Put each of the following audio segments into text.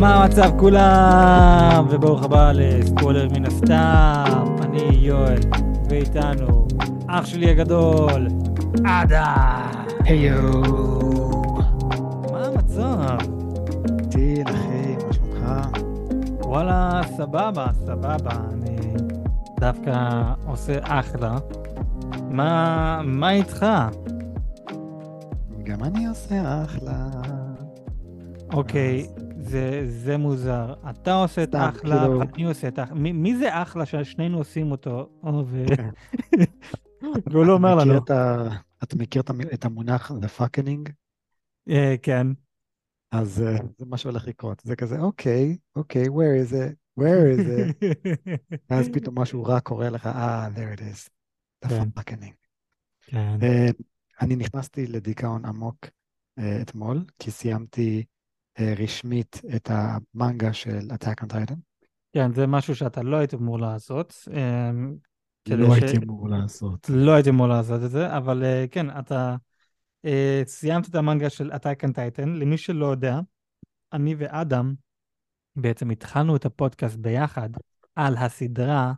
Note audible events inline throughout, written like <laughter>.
מה המצב כולם? וברוך הבא לספוילר מן הסתם. אני יואל, ואיתנו אח שלי הגדול, אדם. היו. מה המצב? טיל, אחי, מה שלומך? וואלה, סבבה, סבבה. אני דווקא עושה אחלה. מה, מה איתך? גם אני עושה אחלה. אוקיי, זה, זה מוזר. אתה עושה את אחלה, כאילו- ואני עושה את אחלה. מי, מי זה אחלה ששנינו עושים אותו? או, ו... <laughs> והוא לא אומר לנו. את ה- אתה מכיר את המ- את המונח The fucking? אה, כן. אז אה, זה מה שהולך לקרות. זה כזה, אוקיי, אוקיי, where is it? where is it? <laughs> ואז פתאום משהו רע קורה לך, אה, there it is. The כן. fucking. כן. אה, אני נכנסתי לדיכאון עמוק אתמול, כי סיימתי רשמית את המנגה של Attack on Titan. כן, זה משהו שאתה לא היית אמור לעשות. אה, כדי לא ש- הייתי אמור לעשות. לא הייתי אמור לעשות את זה, אבל אה, כן, אתה אה, סיימת את המנגה של Attack on Titan. למי שלא יודע, אני ואדם בעצם התחלנו את הפודקאסט ביחד על הסדרה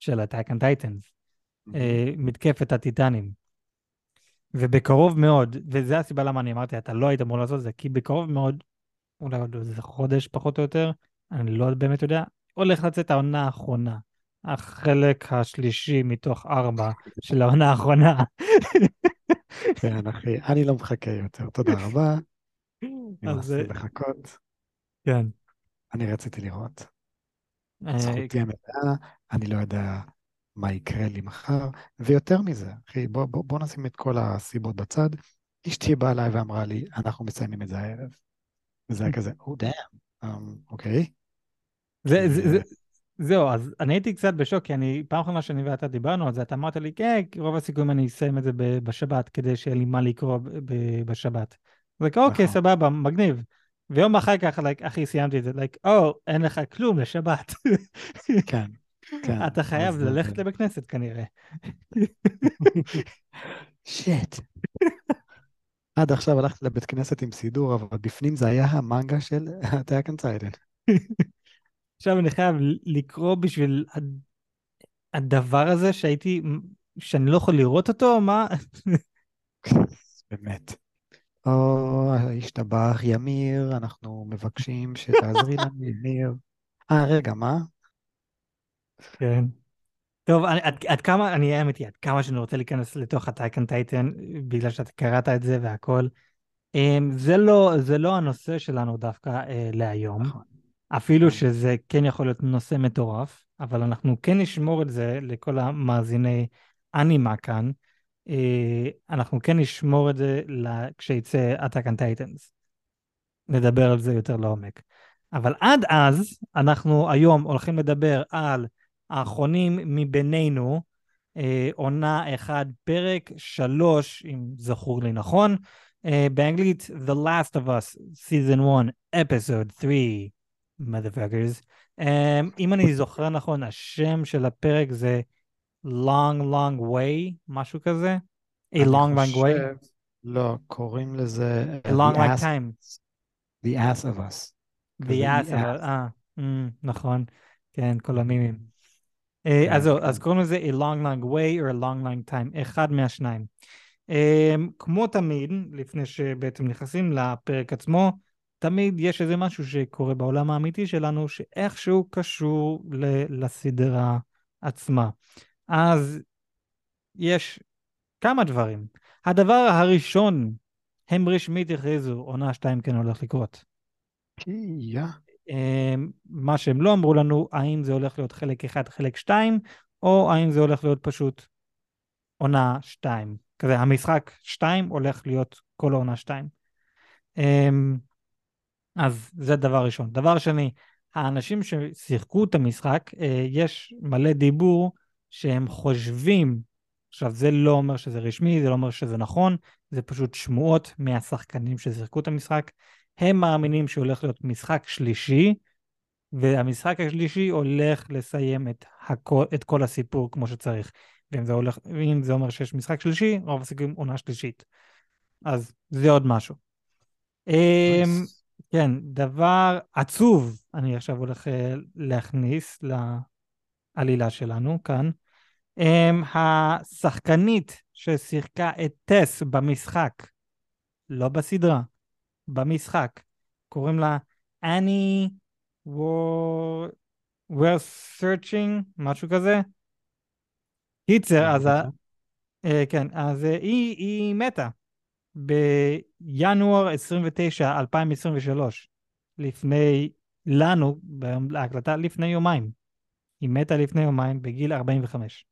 של Attack on Titans, אה, מתקפת הטיטנים. ובקרוב מאוד, וזו הסיבה למה אני אמרתי, אתה לא היית אמור לעשות את זה, כי בקרוב מאוד, אולי עוד איזה חודש פחות או יותר, אני לא באמת יודע, הולך לצאת העונה האחרונה, החלק השלישי מתוך ארבע של העונה האחרונה. כן, אחי, אני לא מחכה יותר, תודה רבה. אז נמאס אה, לי לחכות. כן. אני רציתי לראות. אה, זכותי המלאה, אני לא יודע מה יקרה לי מחר, ויותר מזה, אחי, בוא, בוא, בוא נשים את כל הסיבות בצד. אשתי באה אליי ואמרה לי, אנחנו מסיימים את זה הערב. וזה היה כזה, או דאם, אוקיי. זה, זה, זה, זהו, אז אני הייתי קצת בשוק, כי אני, פעם אחרונה שאני ואתה דיברנו על זה, אתה אמרת לי, כן, רוב הסיכויים אני אסיים את זה בשבת, כדי שיהיה לי מה לקרוא בשבת. אז like, אוקיי, נכון. סבבה, מגניב. ויום אחר כך, like, אחי, סיימתי את זה, like, או, אין לך כלום לשבת. כן, כן. אתה חייב ללכת לבית כנסת כנראה. <laughs> שיט. עד עכשיו הלכתי לבית כנסת עם סידור, אבל בפנים זה היה המנגה של <laughs> on Titan. <laughs> עכשיו אני חייב לקרוא בשביל הד- הדבר הזה שהייתי, שאני לא יכול לראות אותו, מה? <laughs> באמת. או, השתבח ימיר, אנחנו מבקשים שתעזרי לנו, ימיר. אה, רגע, מה? כן. טוב, אני, עד, עד כמה, אני אהיה אמיתי, עד כמה שאני רוצה להיכנס לתוך הטייקן טייטן, בגלל שאתה קראת את זה והכל, אמ, זה לא, זה לא הנושא שלנו דווקא אה, להיום, נכון. אפילו נכון. שזה כן יכול להיות נושא מטורף, אבל אנחנו כן נשמור את זה לכל המאזיני אנימה כאן, אה, אנחנו כן נשמור את זה כשיצא on Titans. נדבר על זה יותר לעומק. אבל עד אז, אנחנו היום הולכים לדבר על האחרונים מבינינו, אה, עונה 1, פרק 3, אם זכור לי נכון, אה, באנגלית The Last of Us, Season 1, Episode 3, motherfuckers. אה, אם אני זוכר נכון, השם של הפרק זה Long Long Way, משהו כזה? A Long Long Way? לא, קוראים לזה A Long Long Time. The Ass of Us. The Ass, אבל, Ass. אה, mm, נכון, כן, כל המימים. אה, כן, אז זהו. אז קוראים לזה A Long Long Way or A Long Long Time, אחד מהשניים. אה, כמו תמיד, לפני שבעצם נכנסים לפרק עצמו, תמיד יש איזה משהו שקורה בעולם האמיתי שלנו, שאיכשהו קשור לסדרה עצמה. אז יש כמה דברים. הדבר הראשון, הם רשמית הכריזו, עונה 2 כן הולך לקרות. יא. אמ, מה שהם לא אמרו לנו, האם זה הולך להיות חלק 1, חלק 2, או האם זה הולך להיות פשוט עונה 2. כזה, המשחק 2 הולך להיות כל העונה 2. אמ, אז זה דבר ראשון. דבר שני, האנשים ששיחקו את המשחק, אה, יש מלא דיבור שהם חושבים, עכשיו זה לא אומר שזה רשמי, זה לא אומר שזה נכון, זה פשוט שמועות מהשחקנים ששיחקו את המשחק. הם מאמינים שהולך להיות משחק שלישי, והמשחק השלישי הולך לסיים את, הכל, את כל הסיפור כמו שצריך. ואם זה, הולך, ואם זה אומר שיש משחק שלישי, רוב הסיכויים עונה שלישית. אז זה עוד משהו. אמ, Nice. כן, דבר עצוב אני עכשיו הולך אה, להכניס לעלילה שלנו כאן. Um, השחקנית ששיחקה את טס במשחק, לא בסדרה, במשחק, קוראים לה אני וור... we're searching, משהו כזה. קיצר, אז, ה... uh, כן, אז uh, היא, היא מתה בינואר 29, 2023, לפני לנו, בהקלטה לפני יומיים. היא מתה לפני יומיים בגיל 45.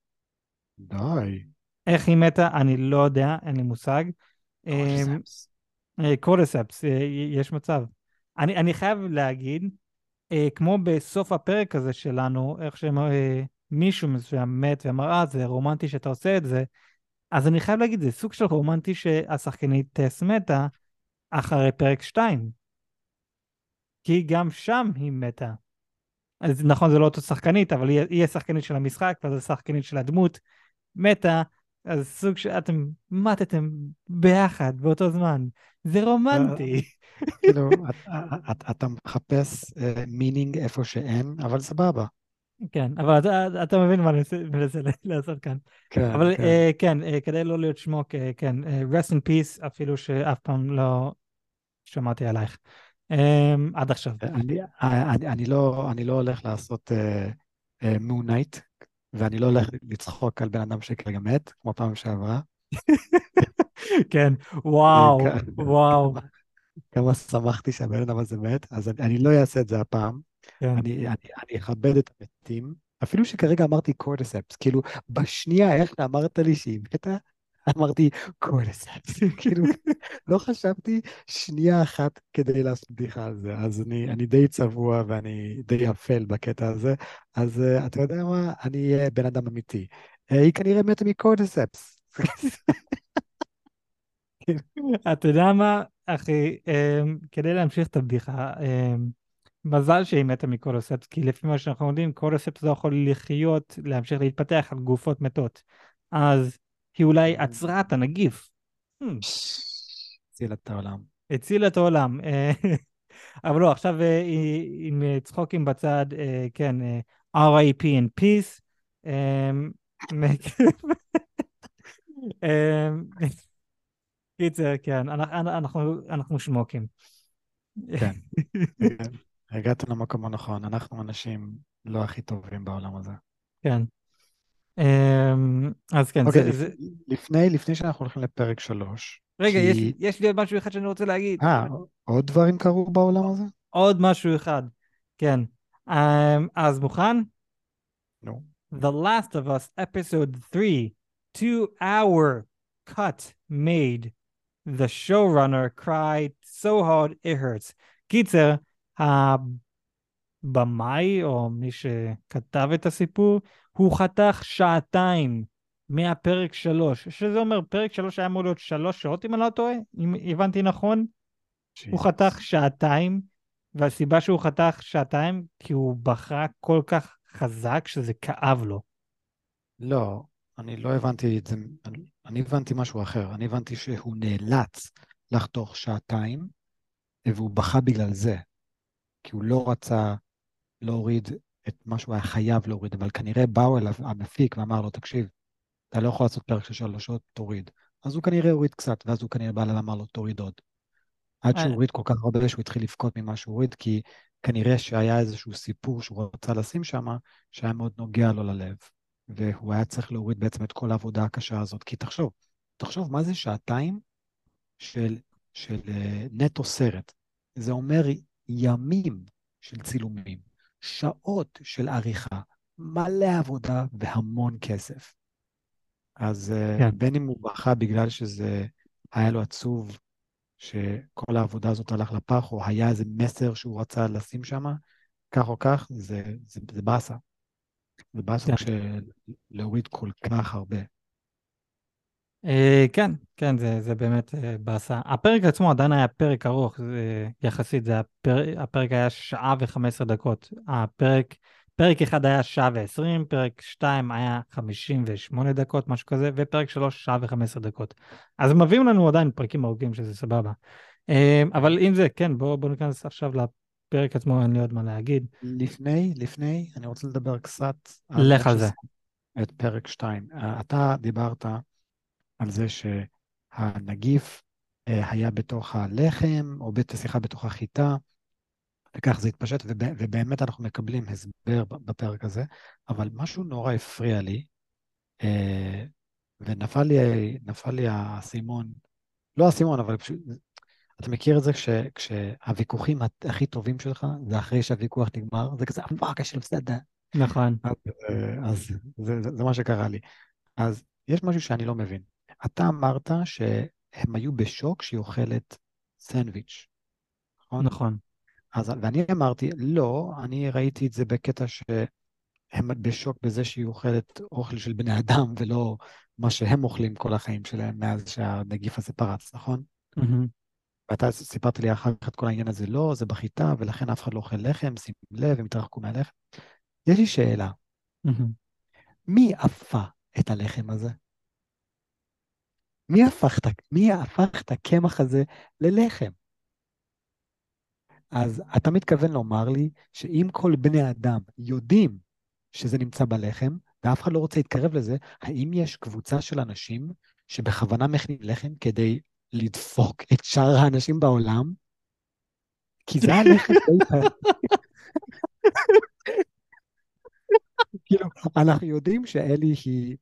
די. איך היא מתה, אני לא יודע, אין לי מושג. קורדיספס. קורדיספס, יש מצב. אני, אני חייב להגיד, אה, כמו בסוף הפרק הזה שלנו, איך שמישהו מסוים מת ואמר, אה, זה רומנטי שאתה עושה את זה, אז אני חייב להגיד, זה סוג של רומנטי שהשחקנית טס מתה אחרי פרק 2. כי גם שם היא מתה. אז נכון, זה לא אותו שחקנית, אבל היא, היא השחקנית של המשחק, ואז השחקנית של הדמות מתה, אז סוג שאתם מתתם ביחד באותו זמן. זה רומנטי. כאילו, <laughs> אתה מחפש meaning איפה שאין, אבל סבבה. כן, אבל אתה, אתה מבין מה אני מנסה <laughs> לעשות כאן. כן, אבל כן, uh, כן uh, כדי לא להיות שמוק, uh, כן, uh, rest in peace, אפילו שאף פעם לא שמעתי עלייך. Um, עד עכשיו. אני, אני, אני, לא, אני לא הולך לעשות מונייט, uh, uh, ואני לא הולך לצחוק על בן אדם שכרגע מת, כמו פעם שעברה. כן, וואו, וואו. כמה שמחתי שהבן אדם הזה מת, אז אני, אני לא אעשה את זה הפעם. כן. אני, אני, אני אכבד את המתים, אפילו שכרגע אמרתי קורדספס, כאילו, בשנייה איך אמרת לי שהיא מתה, אמרתי קורדספס, <laughs> כאילו, לא חשבתי שנייה אחת כדי לעשות בדיחה על זה, אז אני, אני די צבוע ואני די אפל בקטע הזה, אז uh, אתה יודע מה, אני אהיה בן אדם אמיתי. Uh, היא כנראה מתה מקורדספס. <laughs> אתה יודע מה, אחי, um, כדי להמשיך את הבדיחה, um, מזל שהיא מתה מקורדספס, כי לפי מה שאנחנו יודעים, קורדספס לא יכול לחיות, להמשיך להתפתח על גופות מתות. אז היא אולי עצרה את הנגיף. Hmm. הצילה את העולם. הצילה את העולם. אה, <laughs> אבל לא, עכשיו אה, עם צחוקים בצד, אה, כן, RIP in peace. קיצר, כן, אנחנו שמוקים. כן, <laughs> הגעת למקום הנכון, אנחנו אנשים לא הכי טובים בעולם הזה. כן. אמ, אז כן, אוקיי, זה, לפ... זה... לפני, לפני שאנחנו הולכים לפרק שלוש. רגע, כי... יש, יש לי עוד משהו אחד שאני רוצה להגיד. אה, עוד דברים קרו בעולם הזה? עוד משהו אחד, כן. Um, אז מוכן? נו. No. The Last of Us, episode 3, two hour cut made. The showrunner cried so hard it hurts. קיצר, הבמאי, או מי שכתב את הסיפור, הוא חתך שעתיים מהפרק שלוש, שזה אומר פרק שלוש היה אמור להיות שלוש שעות אם אני לא טועה, אם הבנתי נכון. Jesus. הוא חתך שעתיים, והסיבה שהוא חתך שעתיים, כי הוא בחר כל כך חזק שזה כאב לו. לא, אני לא הבנתי את זה, אני, אני הבנתי משהו אחר. אני הבנתי שהוא נאלץ לחתוך שעתיים, והוא בכה בגלל זה. כי הוא לא רצה להוריד את מה שהוא היה חייב להוריד, אבל כנראה באו אליו המפיק ואמר לו, תקשיב, אתה לא יכול לעשות פרק של שלוש שעות, תוריד. אז הוא כנראה הוריד קצת, ואז הוא כנראה בא אליו ואמר לו, תוריד עוד. עד שהוא אה. הוריד כל כך הרבה שהוא התחיל לבכות ממה שהוא הוריד, כי כנראה שהיה איזשהו סיפור שהוא רצה לשים שם, שהיה מאוד נוגע לו ללב. והוא היה צריך להוריד בעצם את כל העבודה הקשה הזאת. כי תחשוב, תחשוב מה זה שעתיים של, של uh, נטו סרט. זה אומר ימים של צילומים, שעות של עריכה, מלא עבודה והמון כסף. אז אה, כן. בין אם הוא בכה בגלל שזה היה לו עצוב שכל העבודה הזאת הלך לפח, או היה איזה מסר שהוא רצה לשים שם, כך או כך, זה, זה, זה באסה. זה באסה כן. כשלהוריד כל כך הרבה. Uh, כן, כן, זה, זה באמת באסה. הפרק עצמו עדיין היה פרק ארוך, זה, יחסית, זה הפר, הפרק היה שעה וחמש עשרה דקות. הפרק פרק אחד היה שעה ועשרים, פרק שתיים היה חמישים ושמונה דקות, משהו כזה, ופרק שלוש שעה וחמש עשרה דקות. אז מביאים לנו עדיין פרקים ארוכים, שזה סבבה. אה, אבל אם זה, כן, בואו בוא ניכנס עכשיו לפרק עצמו, אין לי עוד מה להגיד. לפני, לפני, אני רוצה לדבר קצת לך על זה. את פרק 2. אתה דיברת על זה שהנגיף אה, היה בתוך הלחם, או השיחה בתוך החיטה, וכך זה התפשט, וב, ובאמת אנחנו מקבלים הסבר בפרק הזה, אבל משהו נורא הפריע לי, אה, ונפל לי, לי האסימון, לא האסימון, אבל פשוט, אתה מכיר את זה כש, כשהוויכוחים הכי טובים שלך, זה אחרי שהוויכוח נגמר, זה כזה, fuck, יש לי בסדר. נכון. אז, אה, אז זה, זה, זה מה שקרה לי. אז יש משהו שאני לא מבין. אתה אמרת שהם היו בשוק שהיא אוכלת סנדוויץ', נכון? נכון. אז, ואני אמרתי, לא, אני ראיתי את זה בקטע שהם בשוק בזה שהיא אוכלת אוכל של בני אדם, ולא מה שהם אוכלים כל החיים שלהם מאז שהנגיף הזה פרץ, נכון? מהמם. ואתה סיפרת לי אחר כך את כל העניין הזה, לא, זה בחיטה, ולכן אף אחד לא אוכל לחם, שים לב, הם התרחקו מהלחם. יש לי שאלה, מהמם. מי אפה את הלחם הזה? מי הפך מי הפך את הקמח הזה ללחם? אז אתה מתכוון לומר לי שאם כל בני האדם יודעים שזה נמצא בלחם, ואף אחד לא רוצה להתקרב לזה, האם יש קבוצה של אנשים שבכוונה מכינים לחם כדי לדפוק את שאר האנשים בעולם? כי זה הלחם די <laughs> כאילו, אנחנו יודעים שאלי היא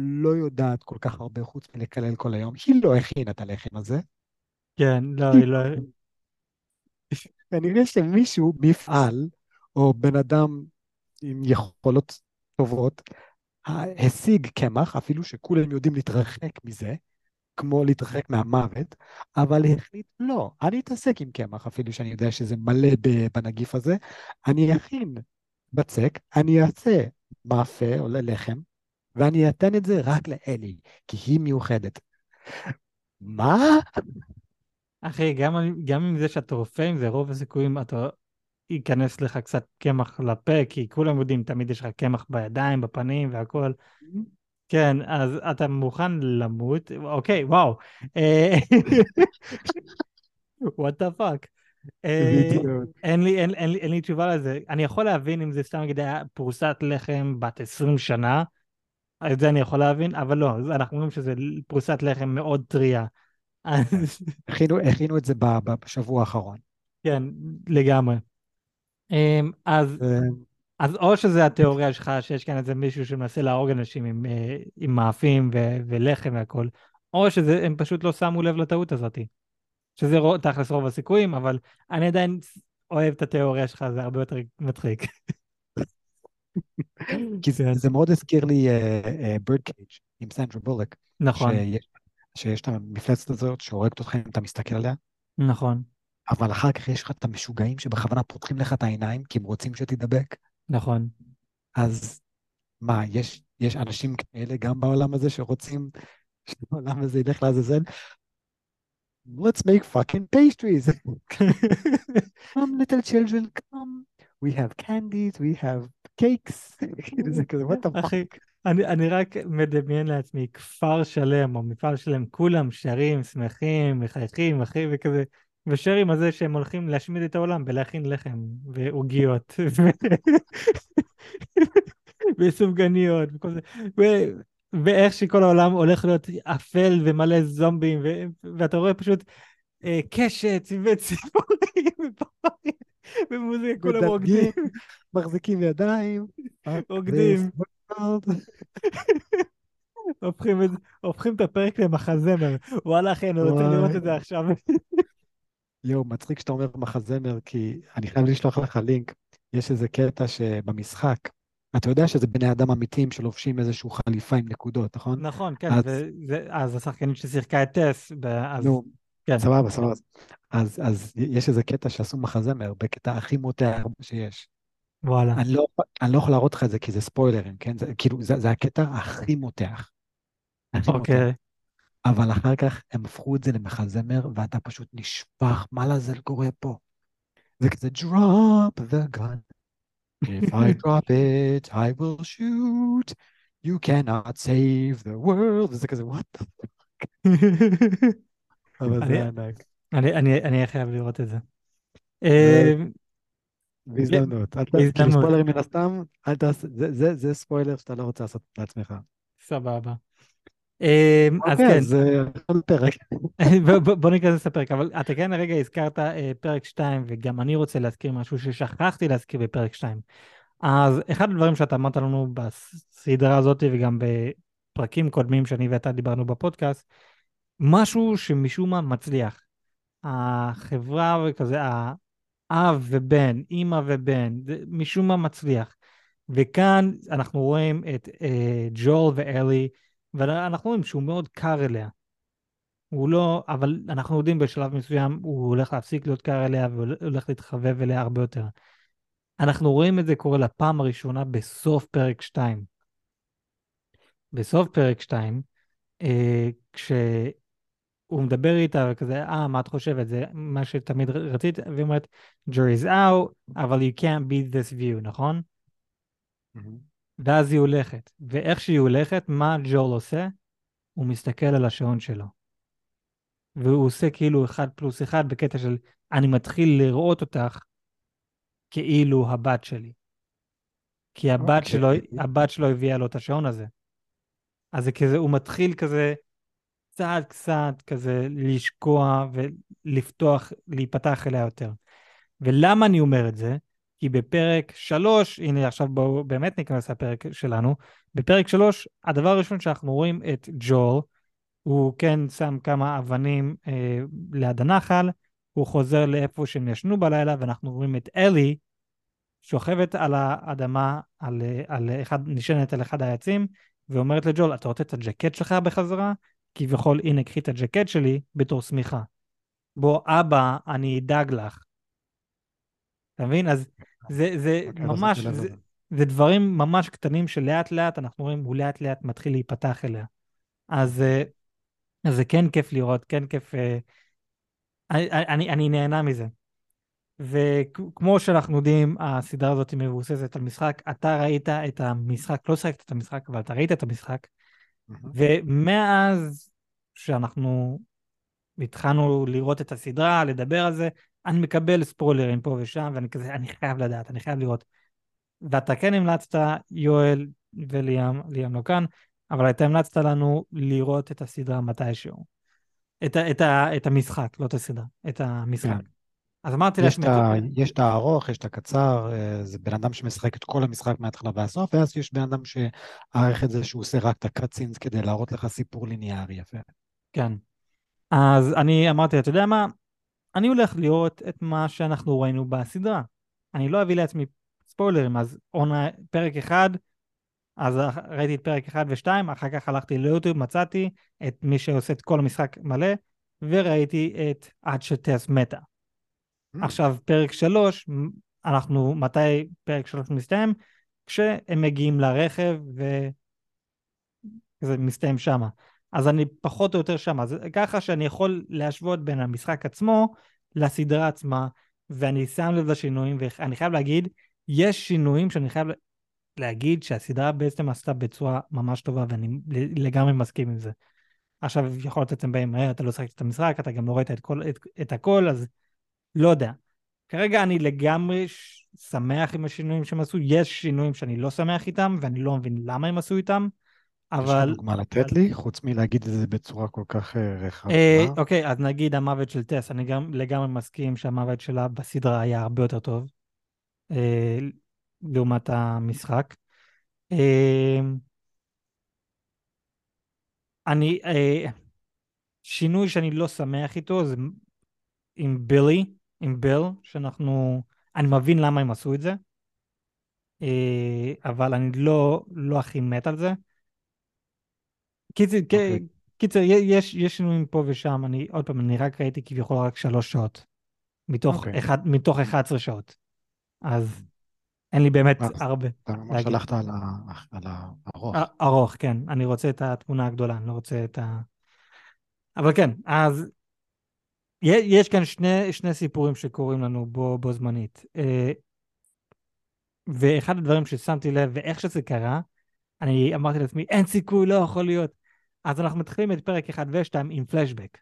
לא יודעת כל כך הרבה חוץ מלקלל כל היום. היא לא הכינה את הלחם הזה. כן, לא, היא לא... <laughs> כנראה שמישהו, מפעל, או בן אדם עם יכולות טובות, השיג קמח, אפילו שכולם יודעים להתרחק מזה, כמו להתרחק מהמוות, אבל החליט, לא, אני אתעסק עם קמח, אפילו שאני יודע שזה מלא בנגיף הזה, אני אכין בצק, אני אעשה מאפה או לחם, ואני אתן את זה רק לאלי, כי היא מיוחדת. מה? אחי, גם, גם עם זה שאתה רופא עם זה, רוב הסיכויים אתה ייכנס לך קצת קמח לפה, כי כולם יודעים, תמיד יש לך קמח בידיים, בפנים והכל. כן, אז אתה מוכן למות? אוקיי, וואו. <laughs> what the fuck. אה, בדיוק. אין לי, אין, אין, אין לי תשובה לזה. אני יכול להבין אם זה סתם נגיד היה פרוסת לחם בת 20 שנה, את זה אני יכול להבין, אבל לא, אנחנו אומרים שזה פרוסת לחם מאוד טריה. אז הכינו, <laughs> הכינו את זה בשבוע האחרון. כן, לגמרי. אמ, אז, אה, אז או שזה התיאוריה שלך, שיש כאן איזה מישהו שמנסה להרוג אנשים עם, אה, עם מאפים ו- ולחם והכל, או שהם פשוט לא שמו לב לטעות הזאת. שזה תכלס רוב הסיכויים, אבל אני עדיין אוהב את התיאוריה שלך, זה הרבה יותר מצחיק. <laughs> כי זה, כן. זה מאוד הזכיר לי בירד קייג' עם סנדרה בולק, נכון, שיש, שיש את המפלצת הזאת שהורגת אותך אם אתה מסתכל עליה, נכון, אבל אחר כך יש לך את המשוגעים שבכוונה פותחים לך את העיניים כי הם רוצים שתידבק. נכון. אז מה, יש, יש אנשים כאלה גם בעולם הזה שרוצים שהעולם הזה ילך לעזאזל? Let's make fucking pastries. <laughs> come little children, come. We have candies, we have cakes. <laughs> זה כזה, what the fuck. אחי, אני, אני רק מדמיין לעצמי כפר שלם או מפעל שלם, כולם שרים, שמחים, מחייכים, אחי, וכזה, ושרים על זה שהם הולכים להשמיד את העולם בלהכין לחם ועוגיות <laughs> וסופגניות וכל זה, ו... ואיך שכל העולם הולך להיות אפל ומלא זומבים, ו... ואתה רואה פשוט אה, קשת וציפורים <laughs> ופרפרים ומוזיקה, כולם רוקדים, מחזיקים ידיים. רוקדים. הופכים את, הופכים את הפרק למחזמר. וואלה אחי, אני רוצה. לראות את זה עכשיו. יואו, מצחיק שאתה אומר מחזמר, כי אני חייב לשלוח לך לינק. יש איזה קטע שבמשחק, אתה יודע שזה בני אדם אמיתיים שלובשים איזושהי חליפה עם נקודות, נכון? נכון, כן, אז- וזה, אז השחקנית ששיחקה את טס, אז נו, כן. סבבה, סבבה. אז, אז יש איזה קטע שעשו מחזמר, בקטע הכי מותח שיש. וואלה. אני לא, אני לא יכול להראות לך את זה כי זה ספוילרים, כן? זה, כאילו, זה, זה הקטע הכי מותח. אוקיי. אבל אחר כך הם הפכו את זה למחזמר, ואתה פשוט נשפך, מה לעזל קורה פה? זה כזה drop the gun, If I <laughs> drop it, I will shoot. You cannot save the world. וזה כזה, what the fuck? <laughs> אבל זה ענק. אני- אהיה חייב לראות את זה. בהזדמנות. ת- בהזדמנות. כאילו ספוילרים מן הסתם, אל תעשה, זה- ספוילר שאתה לא רוצה לעשות לעצמך. סבבה. אז אוקיי, כן, אז אה, פרק. <laughs> בוא ניכנס לפרק, אבל אתה כן הרגע הזכרת אה, פרק 2, וגם אני רוצה להזכיר משהו ששכחתי להזכיר בפרק 2. אז אחד הדברים שאתה אמרת לנו בסדרה הזאת וגם בפרקים קודמים שאני ואתה דיברנו בפודקאסט, משהו שמשום מה מצליח. החברה וכזה, האב ובן, אימא ובן, משום מה מצליח. וכאן אנחנו רואים את אה, ג'ול ואלי, ואנחנו רואים שהוא מאוד קר אליה. הוא לא, אבל אנחנו יודעים בשלב מסוים הוא הולך להפסיק להיות קר אליה והוא הולך להתחבב אליה הרבה יותר. אנחנו רואים את זה קורה לפעם הראשונה בסוף פרק 2. בסוף פרק 2, אה, כשהוא מדבר איתה וכזה, אה, מה את חושבת? זה מה שתמיד רצית, והיא אומרת, jury's out, אבל you can't beat this view, נכון? ואז היא הולכת. ואיך שהיא הולכת, מה ג'ול עושה? הוא מסתכל על השעון שלו. והוא עושה כאילו אחד פלוס אחד בקטע של אני מתחיל לראות אותך כאילו הבת שלי. כי הבת, אוקיי. שלו, הבת שלו הביאה לו את השעון הזה. אז זה כזה, הוא מתחיל כזה קצת קצת כזה לשקוע ולפתוח, להיפתח אליה יותר. ולמה אני אומר את זה? כי בפרק שלוש, הנה עכשיו בואו באמת ניכנס לפרק שלנו, בפרק שלוש, הדבר הראשון שאנחנו רואים את ג'ול, הוא כן שם כמה אבנים אה, ליד הנחל, הוא חוזר לאיפה שהם ישנו בלילה, ואנחנו רואים את אלי שוכבת על האדמה, על, על אחד, נשענת על אחד העצים, ואומרת לג'ול, אתה רוצה את הג'קט שלך בחזרה? כביכול, הנה, קחי את הג'קט שלי בתור שמיכה. בוא, אבא, אני אדאג לך. אתה מבין? אז זה, זה אוקיי, ממש, זה. זה דברים ממש קטנים שלאט לאט אנחנו רואים, הוא לאט לאט מתחיל להיפתח אליה. אז, אה, אז זה כן כיף לראות, כן כיף, אה, אני, אני, אני נהנה מזה. וכמו שאנחנו יודעים, הסדרה הזאת מבוססת על משחק. אתה ראית את המשחק, לא שיחקת את המשחק, אבל אתה ראית את המשחק, ומאז שאנחנו התחלנו לראות את הסדרה, לדבר על זה, אני מקבל ספוילרים פה ושם, ואני כזה, אני חייב לדעת, אני חייב לראות. ואתה כן המלצת, יואל וליאם, ליאם לא כאן, אבל אתה המלצת לנו לראות את הסדרה מתישהו. את, ה, את, ה, את המשחק, לא את הסדרה, את המשחק. אז אמרתי יש לעצמי, את ה- יש את הארוך, יש את הקצר, אה, זה בן אדם שמשחק את כל המשחק מההתחלה ועד הסוף, ואז יש בן אדם שערך את זה שהוא עושה רק את הקאטסינס כדי להראות לך סיפור ליניארי יפה. כן. אז אני אמרתי, אתה יודע מה? אני הולך לראות את מה שאנחנו ראינו בסדרה. אני לא אביא לעצמי ספוילרים, אז עונה, פרק אחד, אז ראיתי את פרק אחד ושתיים, אחר כך הלכתי ליוטיוב, מצאתי את מי שעושה את כל המשחק מלא, וראיתי את עד שטס מתה. Mm. עכשיו, פרק שלוש, אנחנו, מתי פרק שלוש מסתיים? כשהם מגיעים לרכב וזה מסתיים שמה. אז אני פחות או יותר שמה. אז ככה שאני יכול להשוות בין המשחק עצמו לסדרה עצמה, ואני שם לב לשינויים, ואני חייב להגיד, יש שינויים שאני חייב להגיד שהסדרה בעצם עשתה בצורה ממש טובה, ואני לגמרי מסכים עם זה. עכשיו, יכול להיות שאתם באים, "אה, אתה לא שחקת את המשחק, אתה גם לא ראית את, כל, את, את הכל, אז לא יודע. כרגע אני לגמרי שמח עם השינויים שהם עשו, יש שינויים שאני לא שמח איתם, ואני לא מבין למה הם עשו איתם, יש לך אבל... דוגמה לתת לי, חוץ מלהגיד את זה בצורה כל כך אה, רחבה? אה, אוקיי, אז נגיד המוות של טס, אני גם לגמרי מסכים שהמוות שלה בסדרה היה הרבה יותר טוב, אה, לעומת המשחק. אני, שינוי שאני לא שמח איתו זה עם בילי, עם ביל, שאנחנו, אני מבין למה הם עשו את זה, אה, אבל אני לא, לא הכי מת על זה. קיצר, אוקיי. קיצר, יש, יש שינויים פה ושם, אני, עוד פעם, אני רק ראיתי כביכול רק שלוש שעות, מתוך, אוקיי. אחד, מתוך 11 שעות, אז אין לי באמת אה, הרבה. אתה ממש. הלכת על ה- על הארוך. ארוך, כן, אני רוצה את התמונה הגדולה, אני לא רוצה את ה... אבל כן, אז יש כאן שני, שני סיפורים שקורים לנו בו, בו זמנית. אה, ואחד הדברים ששמתי לב, ואיך שזה קרה, אני אמרתי לעצמי, אין סיכוי, לא יכול להיות. אז אנחנו מתחילים את פרק 1 ו-2 עם פלשבק.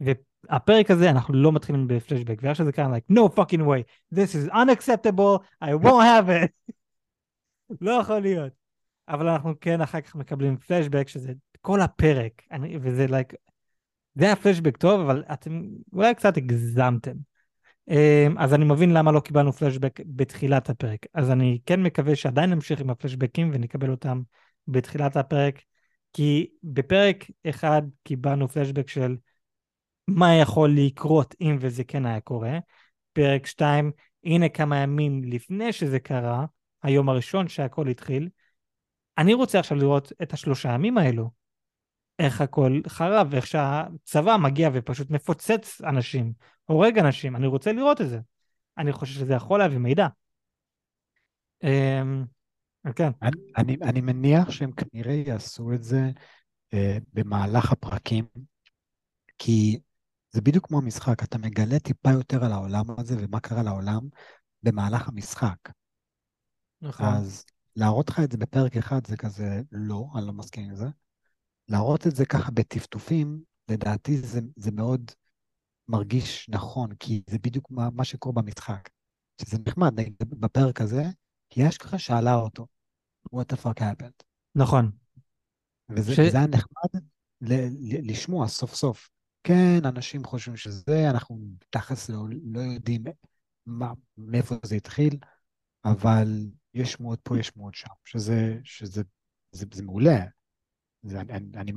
והפרק הזה, אנחנו לא מתחילים בפלשבק, ואיך שזה קרה, like, no fucking way, this is unacceptable, I won't have it. <laughs> לא יכול להיות. אבל אנחנו כן אחר כך מקבלים פלשבק, שזה כל הפרק, אני, וזה like, זה היה פלשבק טוב, אבל אתם אולי קצת הגזמתם. אמ, אז אני מבין למה לא קיבלנו פלשבק בתחילת הפרק. אז אני כן מקווה שעדיין נמשיך עם הפלשבקים ונקבל אותם בתחילת הפרק, כי בפרק אחד קיבלנו פלשבק של מה יכול לקרות אם וזה כן היה קורה. פרק 2, הנה כמה ימים לפני שזה קרה, היום הראשון שהכל התחיל. אני רוצה עכשיו לראות את השלושה ימים האלו. איך הכל חרב, איך שהצבא מגיע ופשוט מפוצץ אנשים, הורג אנשים, אני רוצה לראות את זה. אני חושב שזה יכול להביא מידע. אמ, כן. אני, אני, אני מניח שהם כנראה יעשו את זה אה, במהלך הפרקים, כי זה בדיוק כמו המשחק, אתה מגלה טיפה יותר על העולם הזה ומה קרה לעולם במהלך המשחק. נכון. אז להראות לך את זה בפרק אחד זה כזה, לא, אני לא מסכים עם זה. להראות את זה ככה בטפטופים, לדעתי זה, זה מאוד מרגיש נכון, כי זה בדיוק מה, מה שקורה במשחק. שזה נחמד, נגיד בפרק הזה, כי אשכרה שאלה אותו, what the fuck happened. נכון. וזה, ש... היה נחמד ל, ל, לשמוע סוף סוף. כן, אנשים חושבים שזה, אנחנו תכלס לא, לא יודעים מה, מאיפה זה התחיל, אבל יש שמועות פה, יש שמועות שם, שזה, שזה זה, זה מעולה.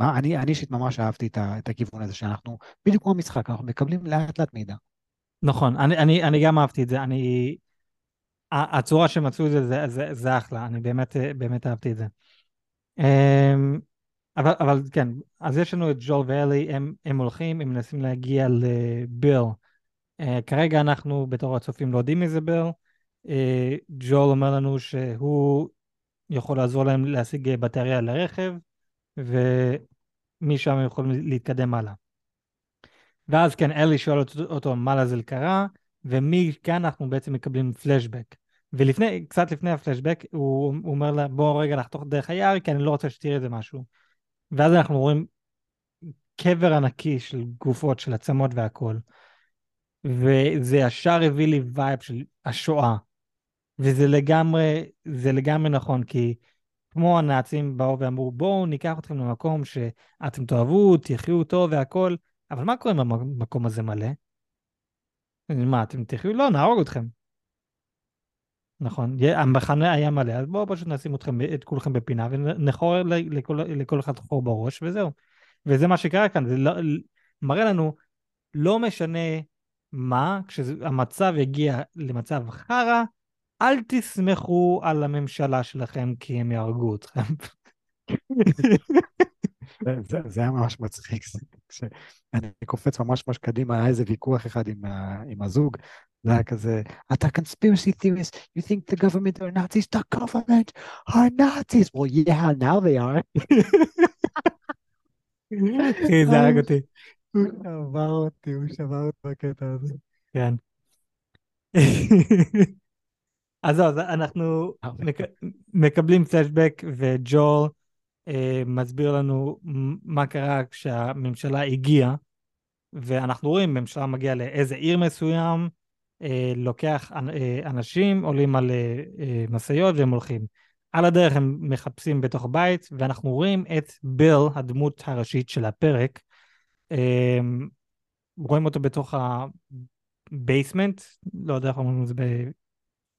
אני, אישית ממש אהבתי את, את הכיוון הזה שאנחנו, בדיוק כמו המשחק, אנחנו מקבלים לאט לאט מידע. נכון, אני, אני, אני גם אהבתי את זה, אני... הצורה שהם מצאו את זה, זה, זה, זה אחלה, אני באמת, באמת אהבתי את זה. אמ, אבל, אבל כן, אז יש לנו את ג'ול ואלי, הם, הם הולכים, הם מנסים להגיע לביל. Uh, כרגע אנחנו בתור הצופים לא יודעים מי ביל. Uh, ג'ול אומר לנו שהוא יכול לעזור להם להשיג בטריה לרכב, ומשם הם יכולים להתקדם הלאה. ואז כן, אלי שואל אותו מה לזה קרה, ומכאן אנחנו בעצם מקבלים פלשבק. ולפני, קצת לפני הפלשבק, הוא, הוא אומר לה, בוא רגע נחתוך דרך היער, כי אני לא רוצה שתראי איזה משהו. ואז אנחנו רואים קבר ענקי של גופות, של עצמות והכול. וזה ישר הביא לי vibe של השואה. וזה לגמרי, זה לגמרי נכון, כי כמו הנאצים באו ואמרו, בואו ניקח אתכם למקום שאתם תאהבו, תחיו טוב והכול, אבל מה קורה אם המקום הזה מלא? מה, אתם תחיו? לא, נהרוג אתכם. נכון, המחנה היה מלא, אז בואו פשוט נשים אתכם, את כולכם בפינה ונחור לכל, לכל אחד חור בראש וזהו. וזה מה שקרה כאן, זה לא, מראה לנו, לא משנה מה, כשהמצב יגיע למצב חרא, אל תסמכו על הממשלה שלכם כי הם יהרגו אתכם. זה, זה היה ממש מצחיק, כשאני קופץ ממש ממש קדימה, היה איזה ויכוח אחד עם, עם הזוג, זה היה כזה, אתה conspiracy theorist, you think the government are Nazis, the government are Nazis, well yeah, now they are. <laughs> אחי, זה הרג אותי. הוא שבר אותי, הוא שבר אותי בקטע הזה. כן. אז זהו, אנחנו מקבלים פלשבק וג'ול אה, מסביר לנו מה קרה כשהממשלה הגיעה, ואנחנו רואים, ממשלה מגיעה לאיזה עיר מסוים, אה, לוקח אה, אנשים, עולים על משאיות והם הולכים. על הדרך הם מחפשים בתוך בית, ואנחנו רואים את ביל, הדמות הראשית של הפרק, רואים אותו בתוך ה basement, לא יודע איך אומרים את זה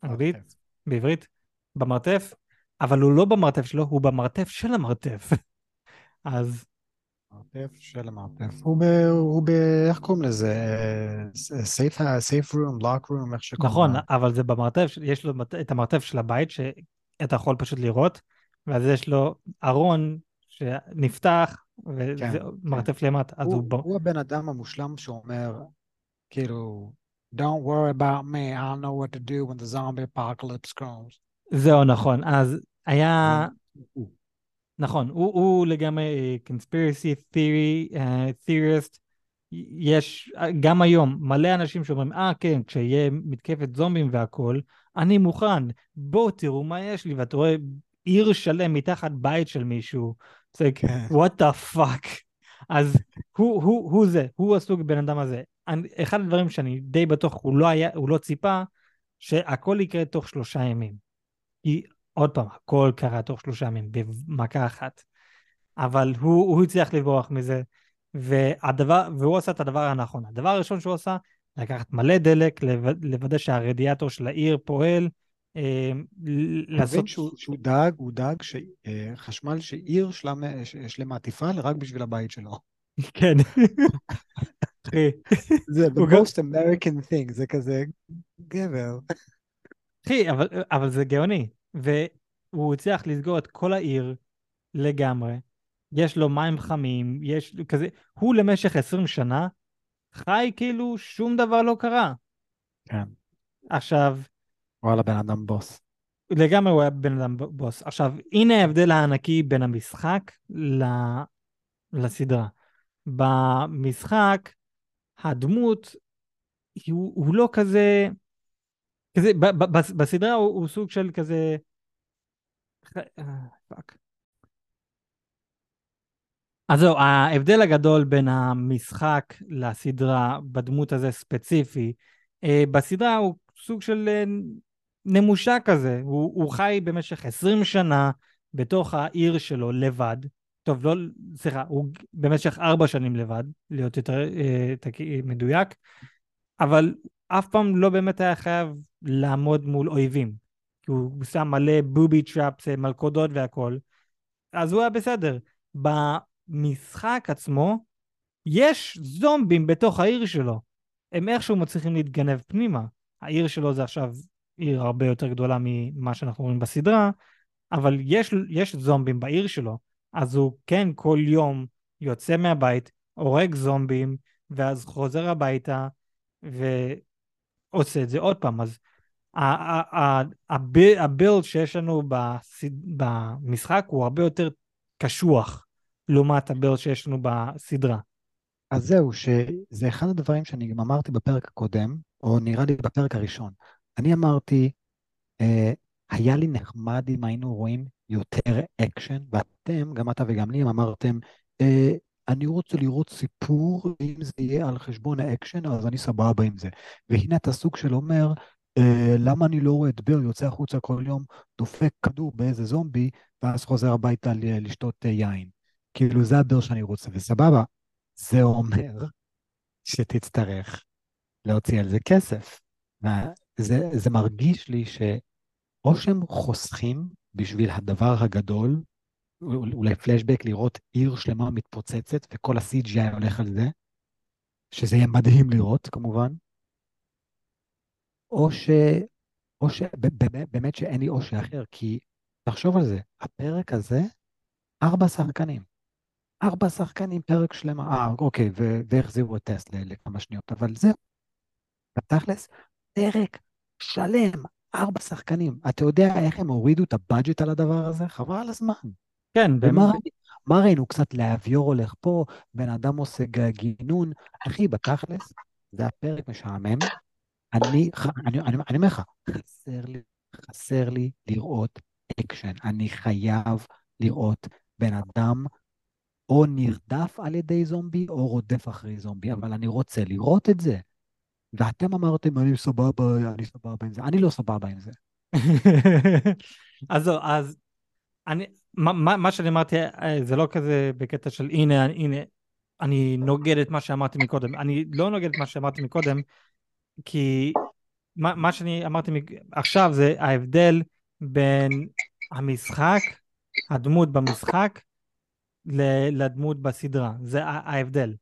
באנגלית, בעברית, במרתף, אבל הוא לא במרתף שלו, הוא במרתף של המרתף. <laughs> אז... מרתף של המרתף. הוא ב... הוא ב... איך קוראים לזה? safe room, lock room, איך שקוראים נכון, אבל זה במרתף, יש לו את המרתף של הבית, שאתה יכול פשוט לראות, ואז יש לו ארון שנפתח, וזה כן, כן. מרתף כן. למטה. הוא, הוא, הוא הבן אדם המושלם שאומר, כאילו, Don't worry about me, I'll know what to do when the zombie apocalypse comes. זהו, נכון. אז היה... נכון, הוא, הוא לגמרי conspiracy theory, uh, theorist, יש גם היום מלא אנשים שאומרים, אה ah, כן, כשיהיה מתקפת זומבים והכול, אני מוכן, בואו תראו מה יש לי, ואתה רואה עיר שלם מתחת בית של מישהו, זה כן. what the fuck. אז הוא, הוא, הוא זה, הוא הסוג בן אדם הזה. אחד הדברים שאני די בטוח, הוא לא, היה, הוא לא ציפה, שהכל יקרה תוך שלושה ימים. כי עוד פעם, הכל קרה תוך שלושה ימים, במכה אחת. אבל הוא, הוא הצליח לברוח מזה, והדבר, והוא עשה את הדבר הנכון. הדבר הראשון שהוא עשה, לקחת מלא דלק, לוודא שהרדיאטור של העיר פועל, אה, לעשות... שהוא, שהוא דאג, הוא דאג שחשמל שעיר שלמה תפעל רק בשביל הבית שלו. <laughs> כן. זה the most American thing, זה כזה גבר. אחי, אבל, אבל זה גאוני. והוא הצליח לסגור את כל העיר לגמרי. יש לו מים חמים, יש כזה... הוא למשך 20 שנה חי כאילו שום דבר לא קרה. כן. עכשיו... וואלה, בן אדם בוס. לגמרי הוא היה בן אדם בוס. עכשיו, הנה ההבדל הענקי בין המשחק ל... לסדרה. במשחק, הדמות הוא, הוא לא כזה... כזה, ב, ב, בסדרה הוא, הוא סוג של כזה... fuck. אז זהו, ההבדל הגדול בין המשחק לסדרה בדמות הזה ספציפי, אה, בסדרה הוא סוג של אה, נמושה כזה, הוא, הוא חי במשך 20 שנה בתוך העיר שלו לבד, טוב, לא, סליחה, הוא במשך 4 שנים לבד, להיות יותר אה, מדויק, אבל אף פעם לא באמת היה חייב לעמוד מול אויבים, כי הוא שם מלא booby traps, מלכודות והכל, אז הוא היה בסדר. במשחק עצמו, יש זומבים בתוך העיר שלו. הם איכשהו מצליחים להתגנב פנימה. העיר שלו זה עכשיו עיר הרבה יותר גדולה ממה שאנחנו רואים בסדרה, אבל יש, יש זומבים בעיר שלו. אז הוא כן כל יום יוצא מהבית, הורג זומבים, ואז חוזר הביתה, ועושה את זה עוד פעם. אז ה build שיש לנו במשחק הוא הרבה יותר קשוח לעומת ה build שיש לנו בסדרה. אז זהו, שזה אחד הדברים שאני גם אמרתי בפרק הקודם, או נראה לי בפרק הראשון. אני אמרתי, אה, היה לי נחמד אם היינו רואים יותר אקשן, ואתם, גם אתה וגם לי, אמרתם, אה, אני רוצה לראות סיפור, אם זה יהיה על חשבון האקשן, אז אני סבבה עם זה. והנה אתה סוג של אומר, אה, למה אני לא רואה את בר יוצא החוצה כל יום, דופק כדור באיזה זומבי, ואז חוזר הביתה לשתות אה, יין. כאילו, זה הבר שאני רוצה, וסבבה. זה אומר שתצטרך להוציא על זה כסף. וזה מרגיש לי שאו שהם חוסכים בשביל הדבר הגדול, אולי פלשבק לראות עיר שלמה מתפוצצת וכל ה-CGI הולך על זה, שזה יהיה מדהים לראות כמובן, או ש... או ש... באמת, שאין לי או שאחר, כי תחשוב על זה, הפרק הזה, ארבע שחקנים. ארבע שחקנים, פרק שלמה. אה, אוקיי, ו- והחזירו את טסט לכמה שניות, אבל זהו. בתכלס, פרק שלם, ארבע שחקנים. אתה יודע איך הם הורידו את הבאג'ט על הדבר הזה? חבל על הזמן. כן, באמת. מה ראינו? קצת לאביור הולך פה, בן אדם עושה גינון. אחי, בתכלס, זה הפרק משעמם. אני, אומר לך, חסר לי, חסר לי לראות אקשן. אני חייב לראות בן אדם או נרדף על ידי זומבי או רודף אחרי זומבי, אבל אני רוצה לראות את זה. ואתם אמרתם, אני סבבה, אני סבבה עם זה. אני לא סבבה עם זה. <laughs> אז זהו, אז אני, מה, מה שאני אמרתי אה, זה לא כזה בקטע של הנה, הנה, אני נוגד את מה שאמרתי מקודם. אני לא נוגד את מה שאמרתי מקודם, כי מה, מה שאני אמרתי עכשיו זה ההבדל בין המשחק, הדמות במשחק, לדמות בסדרה. זה ההבדל.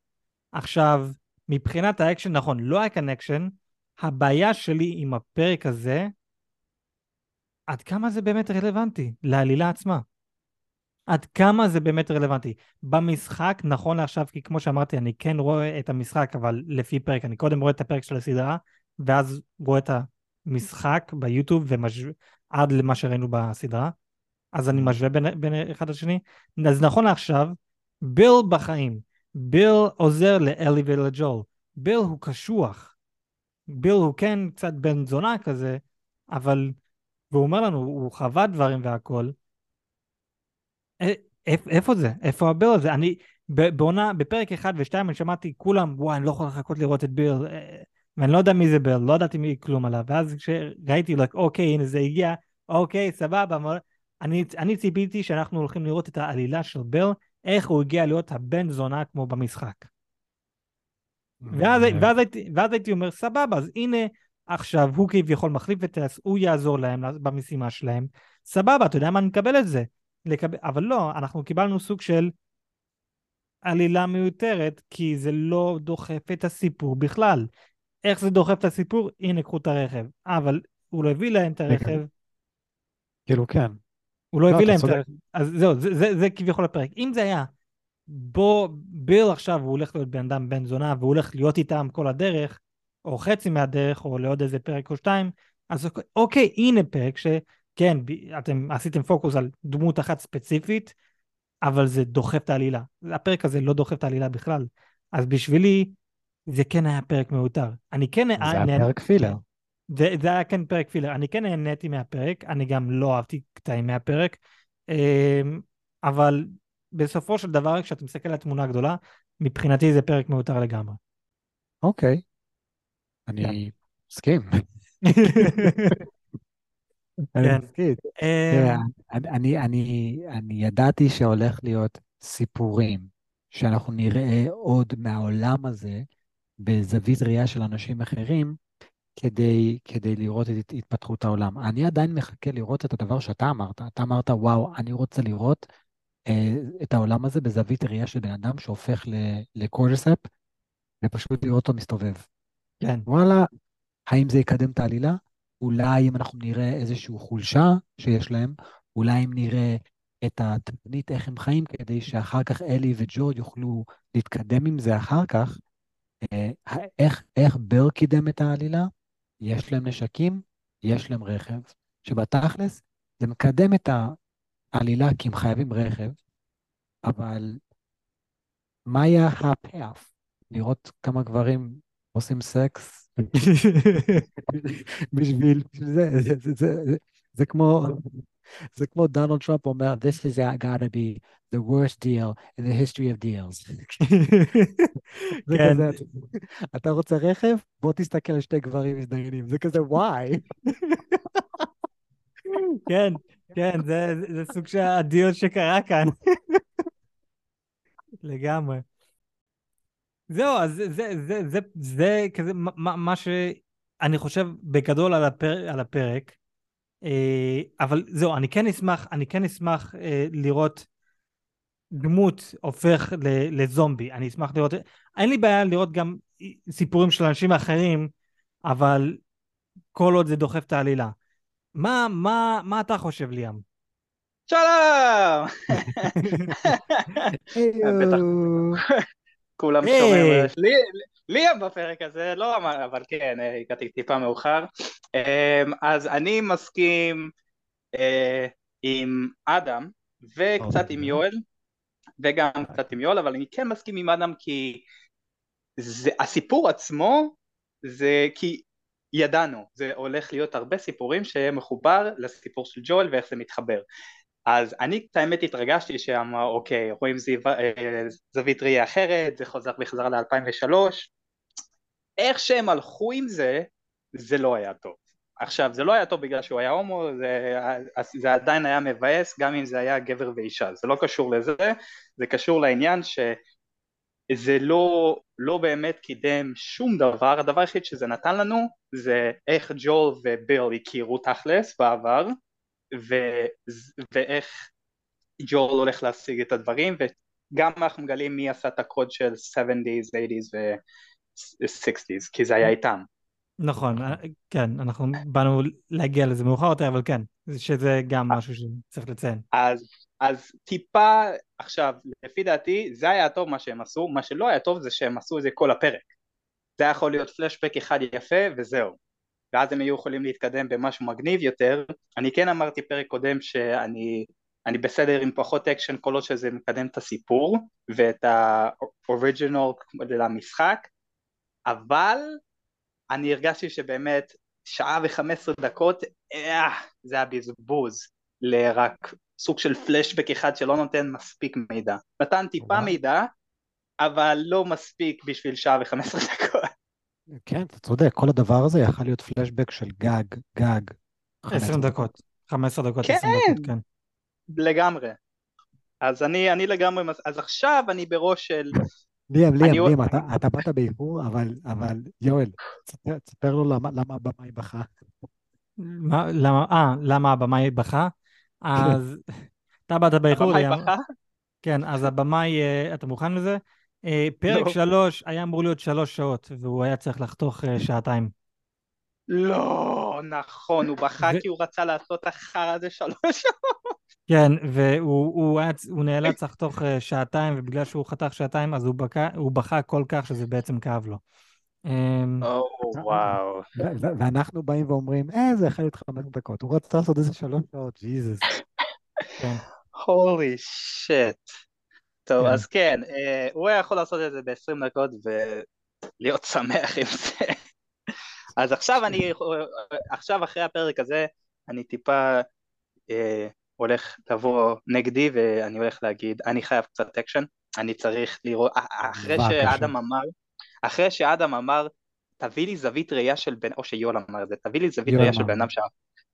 עכשיו, מבחינת האקשן, נכון, לא היה כאן אקשן, הבעיה שלי עם הפרק הזה, עד כמה זה באמת רלוונטי לעלילה עצמה. עד כמה זה באמת רלוונטי. במשחק, נכון לעכשיו, כי כמו שאמרתי, אני כן רואה את המשחק, אבל לפי פרק, אני קודם רואה את הפרק של הסדרה, ואז רואה את המשחק ביוטיוב, ומש... עד למה שראינו בסדרה, אז אני משווה בין, בין אחד לשני. אז נכון לעכשיו, ביל בחיים, ביל עוזר לאלי ולג'ול. ביל הוא קשוח. ביל הוא כן קצת בן זונה כזה, אבל, והוא אומר לנו, הוא חווה דברים והכל. איפה זה? איפה הביל הזה? אני, בעונה, בפרק 1 ו-2 אני שמעתי כולם, וואי, אני לא יכול לחכות לראות את ביל. ואני לא יודע מי זה ביל, לא ידעתי מי כלום עליו. ואז כשראיתי, like, אוקיי, הנה זה הגיע, אוקיי, סבבה. אני, אני ציפיתי שאנחנו הולכים לראות את העלילה של ביל, איך הוא הגיע להיות הבן זונה כמו במשחק. ואז, ואז, הייתי, ואז הייתי אומר, סבבה, אז הנה, עכשיו הוא כביכול מחליף את טס, הוא יעזור להם במשימה שלהם, סבבה, אתה יודע מה, אני מקבל את זה. לקבל, אבל לא, אנחנו קיבלנו סוג של עלילה מיותרת, כי זה לא דוחף את הסיפור בכלל. איך זה דוחף את הסיפור? הנה, קחו את הרכב. אבל הוא לא הביא להם את הרכב. כאילו, כן. הוא לא, לא הביא להם את הרכב. אז זהו, זה, זה, זה כביכול הפרק. אם זה היה, בוא, ביל עכשיו הוא הולך להיות בן אדם בן זונה, והוא הולך להיות איתם כל הדרך, או חצי מהדרך, או לעוד איזה פרק או שתיים, אז אוקיי, הנה פרק שכן, אתם עשיתם פוקוס על דמות אחת ספציפית, אבל זה דוחף את העלילה. הפרק הזה לא דוחף את העלילה בכלל. אז בשבילי, זה כן היה פרק מיותר. אני כן... זה היה. פרק פילר. זה, זה היה כן פרק פילר. אני כן נהניתי מהפרק, אני גם לא אהבתי קטעים מהפרק, אמ, אבל בסופו של דבר, כשאתה מסתכל על התמונה הגדולה, מבחינתי זה פרק מיותר לגמרי. אוקיי. אני מסכים. <laughs> אני כן. מסכים. אמ, אני ידעתי שהולך להיות סיפורים, שאנחנו נראה עוד מהעולם הזה בזווית ראייה של אנשים אחרים, כדי, כדי לראות את התפתחות העולם. אני עדיין מחכה לראות את הדבר שאתה אמרת. אתה אמרת, וואו, אני רוצה לראות אה, את העולם הזה בזווית ראייה של בן אדם שהופך לקורסאפ, ופשוט לראות אותו מסתובב. כן. וואלה, האם זה יקדם את העלילה? אולי אם אנחנו נראה איזושהי חולשה שיש להם, אולי אם נראה את התבנית איך הם חיים, כדי שאחר כך אלי וג'ורד יוכלו להתקדם עם זה אחר כך. אה, איך, איך בר קידם את העלילה? יש להם נשקים, יש להם רכב, שבתכלס זה מקדם את העלילה כי הם חייבים רכב, אבל מה היה הפאף? לראות כמה גברים עושים סקס <laughs> בשביל זה, זה, זה, זה, זה כמו, זה כמו דונלד טראמפ אומר, This is gotta be the worst deal in the history of deals. <laughs> כן. אתה רוצה רכב? בוא תסתכל על שתי גברים מזדיינים. זה כזה, וואי. <laughs> כן, כן, זה, זה סוג של הדיון שקרה כאן. <laughs> לגמרי. זהו, אז זה, זה, זה, זה, זה כזה מה, מה שאני חושב בגדול על, הפר, על הפרק. אה, אבל זהו, אני כן אשמח, אני כן אשמח אה, לראות דמות הופך לזומבי. אני אשמח לראות, אין לי בעיה לראות גם סיפורים של אנשים אחרים, אבל כל עוד זה דוחף את העלילה. מה, מה, מה אתה חושב, ליאם? שלום! <laughs> כולם שומעים, ליאם בפרק הזה, לא אמר, אבל כן, הגעתי טיפה מאוחר. אמ, אז אני מסכים אה, עם אדם וקצת עם יואל, וגם קצת עם יואל, אבל אני כן מסכים עם אדם כי זה, הסיפור עצמו זה כי ידענו, זה הולך להיות הרבה סיפורים שמחובר לסיפור של ג'ואל ואיך זה מתחבר. אז אני את האמת התרגשתי שאמר אוקיי רואים זיו, אה, זווית ראייה אחרת זה חוזר וחזר ל-2003 איך שהם הלכו עם זה זה לא היה טוב. עכשיו זה לא היה טוב בגלל שהוא היה הומו זה, זה עדיין היה מבאס גם אם זה היה גבר ואישה. זה לא קשור לזה זה קשור לעניין שזה לא, לא באמת קידם שום דבר. הדבר היחיד שזה נתן לנו זה איך ג'ול וביל הכירו תכלס בעבר ו, ואיך ג'ול הולך להשיג את הדברים וגם אנחנו מגלים מי עשה את הקוד של 70's, 80's ו-60's כי זה היה איתם. נכון, אה, כן, אנחנו באנו להגיע לזה מאוחר יותר, אבל כן, שזה גם משהו שצריך לציין. אז, אז טיפה, עכשיו, לפי דעתי, זה היה טוב מה שהם עשו, מה שלא היה טוב זה שהם עשו את זה כל הפרק. זה היה יכול להיות פלשבק אחד יפה וזהו. ואז הם היו יכולים להתקדם במשהו מגניב יותר. אני כן אמרתי פרק קודם שאני אני בסדר עם פחות אקשן כל עוד שזה מקדם את הסיפור ואת ה original למשחק, אבל אני הרגשתי שבאמת שעה וחמש עשרה דקות, אה, זה היה בזבוז לרק סוג של פלשבק אחד שלא נותן מספיק מידע. נתן טיפה מידע, אבל לא מספיק בשביל שעה וחמש עשרה דקות. כן, אתה צודק, כל הדבר הזה יכול להיות פלשבק של גג, גג. 20 דקות, 15 דקות, 20 כן. דקות, כן. לגמרי. אז אני, אני לגמרי, אז עכשיו אני בראש של, ליאם, ליאם, ליאם, אתה, באת באיחור, אבל, אבל יואל, תספר, לו למה, למה הבמאי בכה. מה, למה, אה, למה הבמאי בכה? אז <laughs> אתה באת באיחור, הבמאי ליאם. בכה? כן, אז הבמאי, אה, אתה מוכן לזה? אה, פרק לא. שלוש היה אמור להיות שלוש שעות, והוא היה צריך לחתוך אה, שעתיים. לא, נכון, הוא בכה כי הוא רצה לעשות את החרא הזה שלוש שעות. כן, והוא הוא הוא נאלץ לחתוך אה, שעתיים, ובגלל שהוא חתך שעתיים, אז הוא בכה, הוא בכה כל כך שזה בעצם כאב לו. אמ, או, וואו. ו- ו- ואנחנו באים ואומרים, אה, זה יכול להיות חמש דקות. הוא רצה לעשות איזה שלוש שעות, ג'יזוס. כן. הולי שיט. טוב, כן. אז כן, אה, הוא היה יכול לעשות את זה ב-20 דקות ולהיות שמח עם זה. אז עכשיו אני, עכשיו אחרי הפרק הזה, אני טיפה אה, הולך לבוא נגדי ואני הולך להגיד, אני חייב קצת אקשן, אני צריך לראות, אחרי. שאדם אמר, אחרי שאדם אמר, תביא לי זווית ראייה של בן, או שיואל אמר את זה, תביא לי זווית ראייה של. בן אדם שה...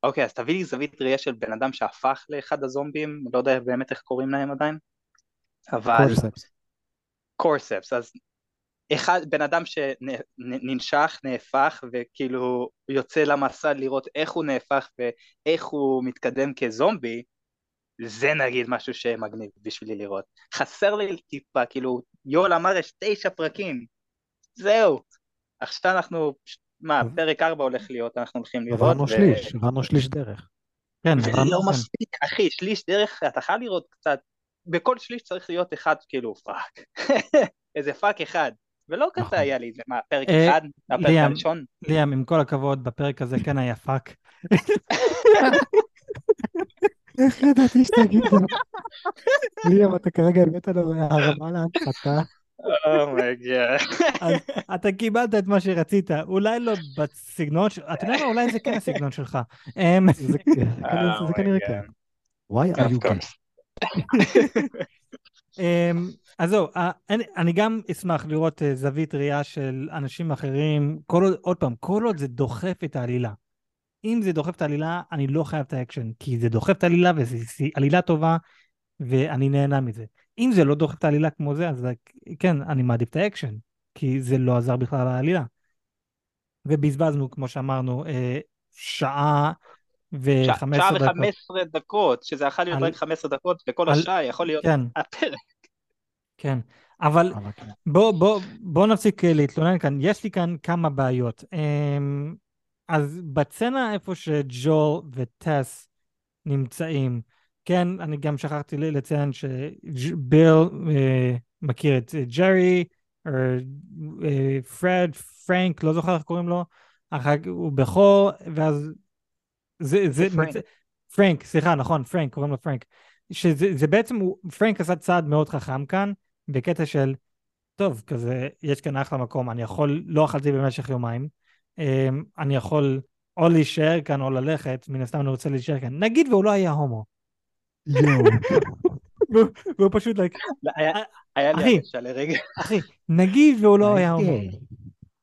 אוקיי, אז תביא לי זווית ראייה של בן אדם שהפך לאחד הזומבים, לא יודע באמת איך קוראים להם עדיין, אבל... corpses. corpses, אז אחד, בן אדם שננשך, נהפך, וכאילו יוצא למסע לראות איך הוא נהפך ואיך הוא מתקדם כזומבי, זה נגיד משהו שמגניב בשבילי לראות. חסר לי טיפה, כאילו, יואל אמר יש תשע פרקים, זהו. עכשיו אנחנו, מה, פרק ארבע הולך להיות, אנחנו הולכים לראות. עברנו ו- שליש, עברנו שליש דרך. כן, זה עברנו- לא כן. מספיק, אחי, שליש דרך, אתה חייב לראות קצת, בכל שליש צריך להיות אחד, כאילו, fuck. <laughs> איזה fuck אחד. ולא כזה נכון. היה לי, זה מה, פרק אה, אחד? הפרק ליאם. הראשון? ליאם, עם כל הכבוד, בפרק הזה כן היה fuck. איך ידעתי שתגיד את זה? ליאם, אתה כרגע הבאת לו הרמה להנחתה. oh my god. אתה קיבלת את מה שרצית, אולי לא בסגנון, של- אתה יודע מה, אולי זה כן הסגנון שלך. אמ, זה כנראה- זה כנראה כן. Why are you? אמ, אז זהו, אה, אני- גם אשמח לראות אה, זווית ראייה של אנשים אחרים, כל עוד, עוד פעם, כל עוד זה דוחף את העלילה. אם זה דוחף את העלילה, אני לא חייב את האקשן, כי זה דוחף את העלילה וזו עלילה טובה, ואני נהנה מזה. אם זה לא דוחף את העלילה כמו זה, אז כן, אני מעדיף את האקשן, כי זה לא עזר בכלל לעלילה. ובזבזנו, כמו שאמרנו, אה, שעה ו-15 שעה דקות. וחמש עשרה דקות, שזה יכול להיות על- רק חמש עשרה דקות, וכל על- השעה יכול להיות כן, הפרק. כן. אבל כן. בוא, בוא, בוא נפסיק אה, להתלונן כאן, יש לי כאן כמה בעיות. אמ, אז בצנה איפה שג'ול וטס נמצאים, כן, אני גם שכחתי לציין שביל אה, מכיר את אה, ג'רי, או אה, פרד, פרנק, לא זוכר איך קוראים לו, אחר כך הוא בכור, ואז זה, זה, זה פרנק. מצ- פרנק, סליחה, נכון, פרנק, קוראים לו פרנק. שזה זה בעצם, הוא, פרנק עשה צעד מאוד חכם כאן, בקטע של, טוב, כזה, יש כאן אחלה מקום, אני יכול, לא אכלתי במשך יומיים, אמ, אני יכול או להישאר כאן או ללכת, מן הסתם אני רוצה להישאר כאן. נגיד והוא לא היה הומו. יואו. <laughs> והוא, פשוט, היה- אה, היה לי אחי. הרגשה לרגע. אחי, נגיד והוא לא היה הומו. אוקיי.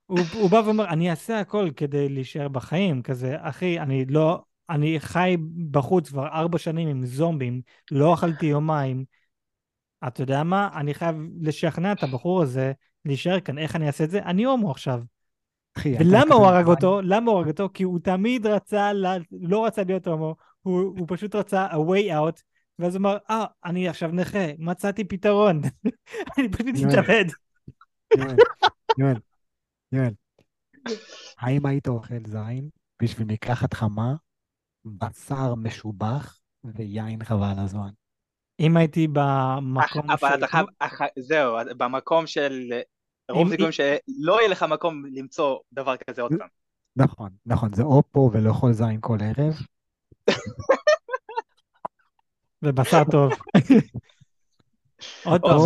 הוא, הוא בא ואומר, אני אעשה הכל כדי להישאר בחיים, כזה, אחי, אני לא, אני חי בחוץ כבר ארבע שנים עם זומבים, לא אכלתי יומיים. אתה יודע מה? אני חייב לשכנע את הבחור הזה להישאר כאן. איך אני אעשה את זה? אני הומו עכשיו. אחי, ולמה הוא הרג? אותו? למה הוא הרג אותו? כי הוא תמיד רצה, לא רצה להיות הומו, הוא, הוא פשוט רצה a way out, ואז הוא אמר, אה, אני עכשיו נכה, מצאתי פתרון. <laughs> אני פשוט. אתאבד. יואל, יואל, יואל. האם היית אוכל זין בשביל מקלחת חמה, בשר משובח ויין חבל הזמן? אם הייתי במקום אבל של... אתה חייב, אח- זהו, במקום של... רוב אם- סיכויים שלא יהיה לך מקום למצוא דבר כזה עוד פעם. נכון, נכון, זה או פה ולאכול זין כל ערב, <laughs> ובשר טוב. עוד פעם.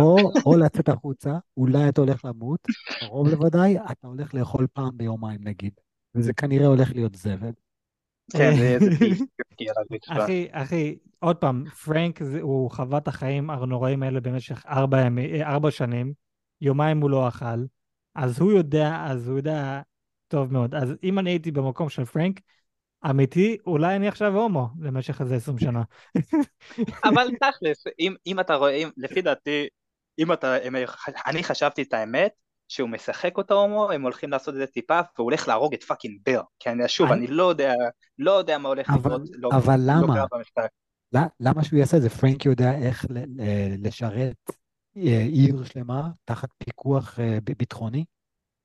או, או לצאת החוצה, אולי אתה הולך למות, קרוב לוודאי, אתה הולך לאכול פעם ביומיים נגיד, וזה כנראה הולך להיות זבל. כן, זה הרצפה. <laughs> אחי, אחי, עוד פעם, פרנק הוא חווה את החיים הנוראים האלה במשך ארבע, ימי, אה, ארבע שנים, יומיים הוא לא אכל, אז הוא יודע, אז הוא יודע טוב מאוד. אז אם אני הייתי במקום של פרנק, אמיתי, אולי אני עכשיו הומו למשך איזה 20 שנה. <laughs> אבל תכלס, אם, אם אתה רואה, אם, לפי דעתי, אם אתה, אם, אני חשבתי את האמת, שהוא משחק אותו הומו, הם הולכים לעשות את זה טיפה, והוא הולך להרוג את fucking ביל. כי אני, שוב, אני- אני לא יודע, לא יודע מה הולך אבל- לקרות, לא, אבל לא למה? קרה במשחק. ל- למה שהוא יעשה את זה? פרנק יודע איך ל- ל- לשרת אה, עיר שלמה תחת פיקוח אה, ב- ביטחוני?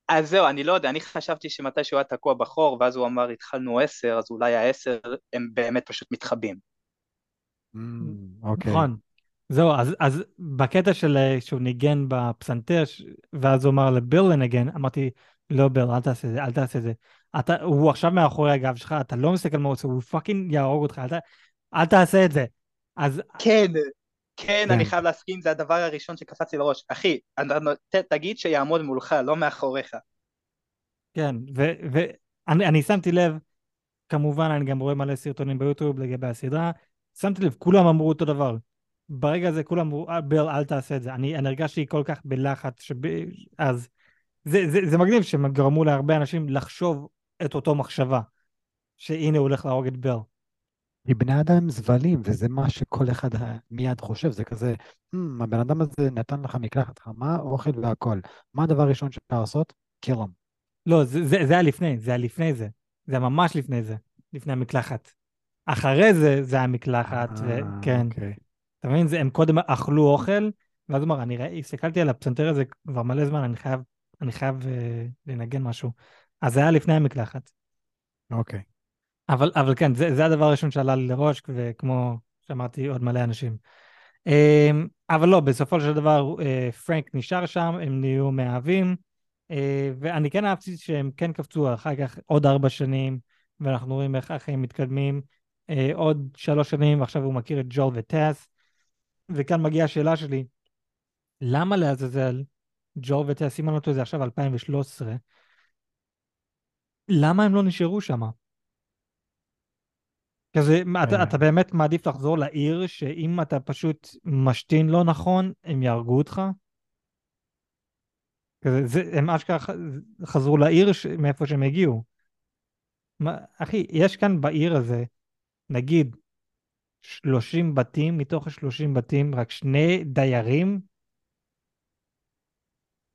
אז זהו, אני לא יודע, אני חשבתי שמתי שהוא היה תקוע בחור, ואז הוא אמר התחלנו עשר, אז אולי העשר הם באמת פשוט מתחבאים. Mm, אוקיי. נכון. זהו, אז, אז בקטע של אה, שהוא ניגן בפסנתר, ואז הוא אמר לביל לנגן, אמרתי, לא ביל, אל תעשה את זה, אל תעשה את זה. אתה, הוא עכשיו מאחורי הגב שלך, אתה לא מסתכל מה הוא עושה, הוא fucking יהרוג אותך, אל, ת- אל תעשה את זה. אז כן, כן, כן. אני חייב להסכים, זה הדבר הראשון שקפץ לי לראש. אחי, ת- תגיד שיעמוד מולך, לא מאחוריך. כן, ואני אני שמתי לב, כמובן, אני גם רואה מלא סרטונים ביוטיוב לגבי הסדרה, שמתי לב, כולם אמרו אותו דבר. ברגע הזה כולם אמרו, "אה, ביל, אל תעשה את זה. אני, אני הרגשתי כל כך בלחץ, שב... אז זה, זה, זה מגניב שהם גרמו להרבה אנשים לחשוב את אותו מחשבה, שהנה הוא הולך להרוג את ביל. כי בני אדם הם זבלים, וזה מה שכל אחד מיד חושב, זה כזה, "Hmm, הבן אדם הזה נתן לך מקלחת חמה, אוכל והכל. מה הדבר הראשון שאפשר לעשות? him. לא, זה, זה, זה היה לפני, זה היה לפני זה. זה היה ממש לפני זה, לפני המקלחת. אחרי זה, זה היה מקלחת, אה, וכן. אוקיי. אתה מבין? הם קודם אכלו אוכל, ואז הוא אמר, אני ראי, הסתכלתי על הפסנתר הזה כבר מלא זמן, אני חייב, אני חייב אה, לנגן משהו. אז זה היה לפני המקלחת. אוקיי. אבל, אבל כן, זה, זה הדבר הראשון שעלה לי לראש, וכמו שאמרתי, עוד מלא אנשים. אמ, אבל לא, בסופו של דבר אה, פרנק נשאר שם, הם נהיו מאהבים, אה, ואני כן אהבתי שהם כן קפצו אחר כך עוד ארבע שנים, ואנחנו רואים איך החיים מתקדמים. אה, עוד שלוש שנים, עכשיו הוא מכיר את ג'ול וטס, וכאן מגיעה השאלה שלי, למה לעזאזל ג'ול וטס, אם אני לא טועה, זה עכשיו 2013, למה הם לא נשארו שם? כזה, אתה, אה. אתה באמת מעדיף לחזור לעיר שאם אתה פשוט משתין לא נכון, הם יהרגו אותך? כזה, זה, הם אשכרה חזרו לעיר ש... מאיפה שהם הגיעו. מה, אחי, יש כאן בעיר הזה, נגיד, 30 בתים, מתוך ה-30 בתים, רק שני דיירים?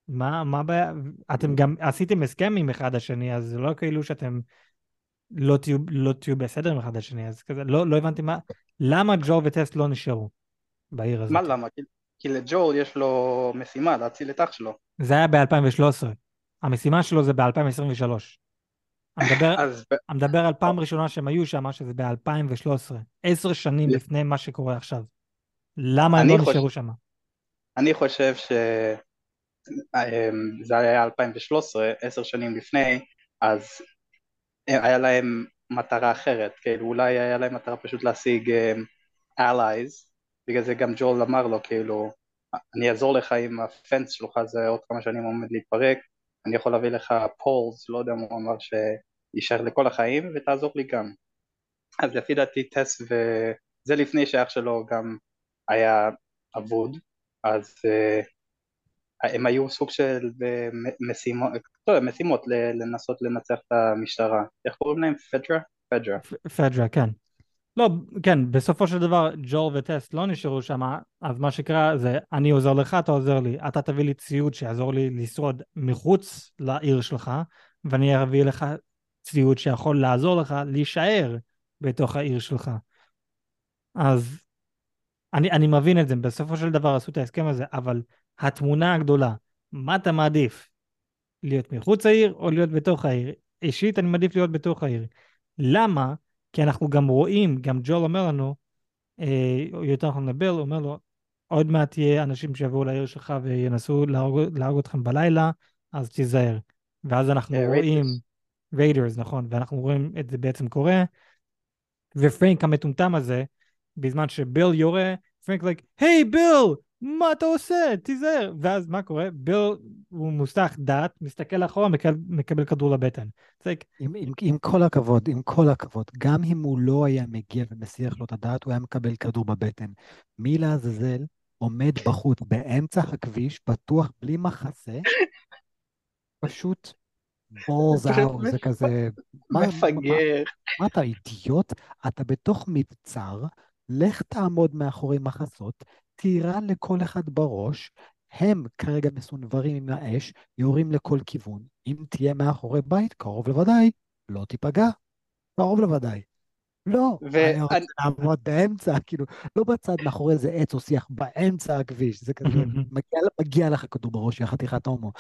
מה, מה הבעיה? אתם גם עשיתם הסכם עם אחד השני, אז זה לא כאילו שאתם לא תהיו, לא תהיו בסדר עם אחד השני, אז כזה, לא, לא הבנתי מה, למה ג'ו וטס לא נשארו בעיר הזאת? מה למה? כי- כי לג'ול יש לו משימה להציל את אח שלו. זה היה ב-2013. המשימה שלו זה ב-2023. אני מדבר, <laughs> אז ב- אני מדבר על פעם ראשונה שהם היו שם, שזה ב-2013. עשר שנים לפני מה שקורה עכשיו. למה הם לא חוש- נשארו שם? אני חושב שזה היה 2013, עשר שנים לפני, אז היה להם מטרה אחרת, כאילו אולי היה להם מטרה פשוט להשיג um, allies, בגלל זה גם ג'ול אמר לו כאילו אני אעזור לך אם הפנס שלך זה עוד כמה שנים עומד להתפרק, אני יכול להביא לך פולס, לא יודע מה הוא אמר שיישאר לכל החיים ותעזור לי גם. אז לפי דעתי טס וזה לפני שאח שלו גם היה אבוד, אז uh, הם היו סוג של אה, משימות, לא, משימות לנסות לנצח את המשטרה. איך קוראים להם? פדרה? פדרה. פדרה, כן. לא, כן, בסופו של דבר ג'ול וטס לא נשארו שם, אז מה שקרה זה, אני עוזר לך, אתה עוזר לי. אתה תביא לי ציוד שיעזור לי לשרוד מחוץ לעיר שלך, ואני אביא לך ציוד שיכול לעזור לך להישאר בתוך העיר שלך. אז אני, אני מבין את זה, בסופו של דבר עשו את ההסכם הזה, אבל התמונה הגדולה, מה אתה מעדיף? להיות מחוץ לעיר או להיות בתוך העיר? אישית אני מעדיף להיות בתוך העיר. למה? כי אנחנו גם רואים, גם ג'ול אומר לנו, אה, או יותר נכון לביל, הוא אומר לו, עוד מעט יהיה אנשים שיבואו לעיר שלך וינסו להרוג, להרוג אתכם בלילה, אז תיזהר. ואז אנחנו אה, רואים. raiders, נכון, ואנחנו רואים את זה בעצם קורה, ופרנק המטומטם הזה, בזמן שביל יורה, פרנק like, היי ביל, מה אתה עושה? תיזהר. ואז מה קורה? ביל הוא מוסתח דעת, מסתכל אחורה, מקבל, מקבל כדור לבטן. עם, עם, עם כל הכבוד, עם כל הכבוד, גם אם הוא לא היה מגיע ומסיח לו את הדעת, הוא היה מקבל כדור בבטן. מי לעזאזל עומד בחוץ באמצע הכביש, פתוח בלי מחסה, פשוט בולס אאוט, זה כזה... מה- מפגר. מה אתה אידיוט? אתה בתוך מבצר, לך תעמוד מאחורי מחסות, תירה לכל אחד בראש, הם כרגע מסונברים עם האש, יורים לכל כיוון. אם תהיה מאחורי בית, קרוב לוודאי, לא תיפגע. קרוב לוודאי. לא, ואני- אני רוצה לעמוד באמצע, כאילו, לא בצד מאחורי איזה עץ או שיח, באמצע הכביש. זה כזה, <laughs> מגיע, מגיע לך כדור בראש, יא חתיכת הומו.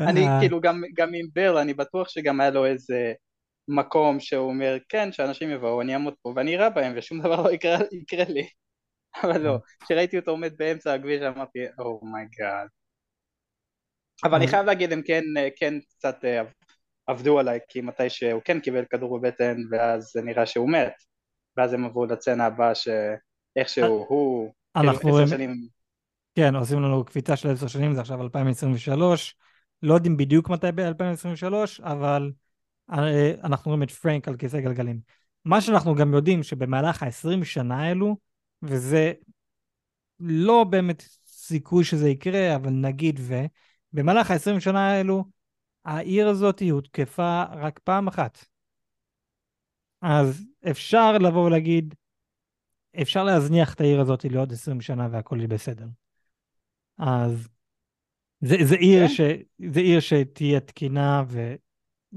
אני <laughs> כאילו גם, גם עם ביל, אני בטוח שגם היה לו איזה מקום שהוא אומר, כן, שאנשים יבואו, אני אעמוד פה ואני אירה בהם ושום דבר לא יקרה, יקרה לי. <laughs> אבל לא, כשראיתי אותו עומד באמצע הכביש אמרתי, oh my god. אבל אני אז- חייב להגיד, הם כן, כן קצת אה, עבדו עליי, כי מתי שהוא כן קיבל כדור בבטן, ואז זה נראה שהוא מת. ואז הם עברו לצנה הבאה שאיכשהו הוא, כאילו אנחנו עשר רואים, שנים, כן, עושים לנו קפיצה של עשר שנים, זה עכשיו 2023. לא יודעים בדיוק מתי ב-2023, אבל אה, אנחנו רואים את פרנק על כיסא גלגלים. מה שאנחנו גם יודעים שבמהלך ה-20 שנה האלו, וזה לא באמת סיכוי שזה יקרה, אבל נגיד ו... במהלך ה-20 שנה האלו, העיר הזאת הותקפה רק פעם אחת. אז אפשר לבוא ולהגיד, אפשר להזניח את העיר הזאת לעוד 20 שנה והכל יהיה בסדר. אז זה, זה, עיר כן. ש, זה עיר שתהיה תקינה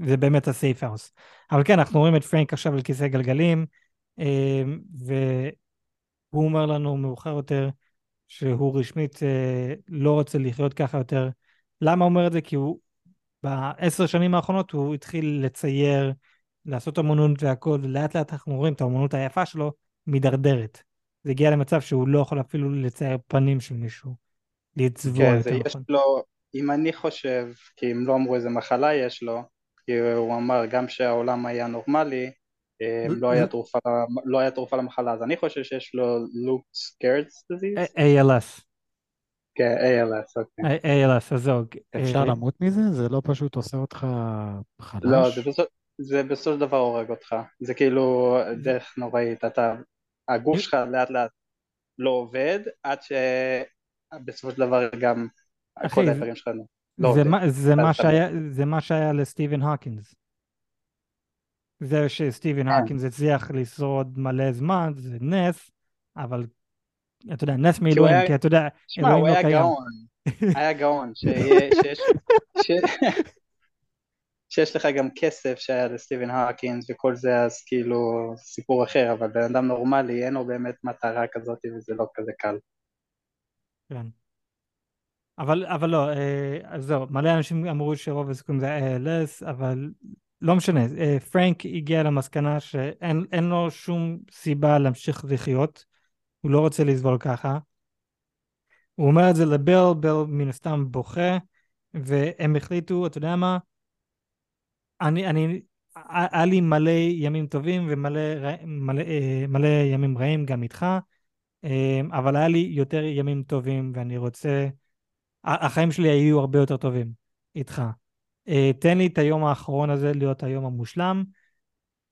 וזה באמת הסייף האוס. אבל כן, אנחנו רואים את פרנק עכשיו על כיסא גלגלים, אה, והוא אומר לנו מאוחר יותר שהוא רשמית אה, לא רוצה לחיות ככה יותר. למה הוא אומר את זה? כי הוא בעשר שנים האחרונות הוא התחיל לצייר, לעשות אמנות והכל, ולאט לאט אנחנו רואים את האמנות היפה שלו מידרדרת. זה הגיע למצב שהוא לא יכול אפילו לצייר פנים של מישהו, לצבוע כן, זה יש נכון. לו, אם אני חושב, כי אם לא אמרו איזה מחלה יש לו, כי הוא אמר גם שהעולם היה נורמלי, אה, לא היה ל- תרופה, לא היה תרופה למחלה, אז אני חושב שיש לו לוק סקרדס A- ALS, כן, ALS, אוקיי. A- ALS, אז זהו. אפשר אה, למות מזה? זה לא פשוט עושה אותך חלש? לא, זה בסופ- זה בסופו של דבר הורג אותך, זה כאילו דרך נוראית, אתה, הגוף שלך לאט לאט לא עובד, עד שבסופו של דבר גם כל האיברים שלך לא זה. מה- זה שהיה- זה מה שהיה לסטיבן הוקינס. זה שסטיבן כן. הוקינס הצליח לשרוד מלא זמן, זה נס, אבל אתה יודע, נס מאלוהים, כי אתה יודע, אלוהים לא קיים. <laughs> היה גאון, שיש לך גם כסף שהיה לסטיבן האקינס וכל זה, אז כאילו סיפור אחר, אבל בן אדם נורמלי אין לו באמת מטרה כזאת וזה לא כזה קל. כן. אבל, אבל לא, אה, אז זהו, מלא אנשים אמרו שרוב הסיכויים זה ALS, אבל לא משנה, אה, פרנק הגיע למסקנה שאין אין לו שום סיבה להמשיך לחיות, הוא לא רוצה לסבול ככה. הוא אומר את זה לביל, ביל מן הסתם בוכה, והם החליטו, אתה יודע מה, אני, אני, היה לי מלא ימים טובים ומלא מלא, אה, מלא ימים רעים גם איתך, אבל היה לי יותר ימים טובים ואני רוצה, החיים שלי היו הרבה יותר טובים איתך. אה, תן לי את היום האחרון הזה להיות היום המושלם,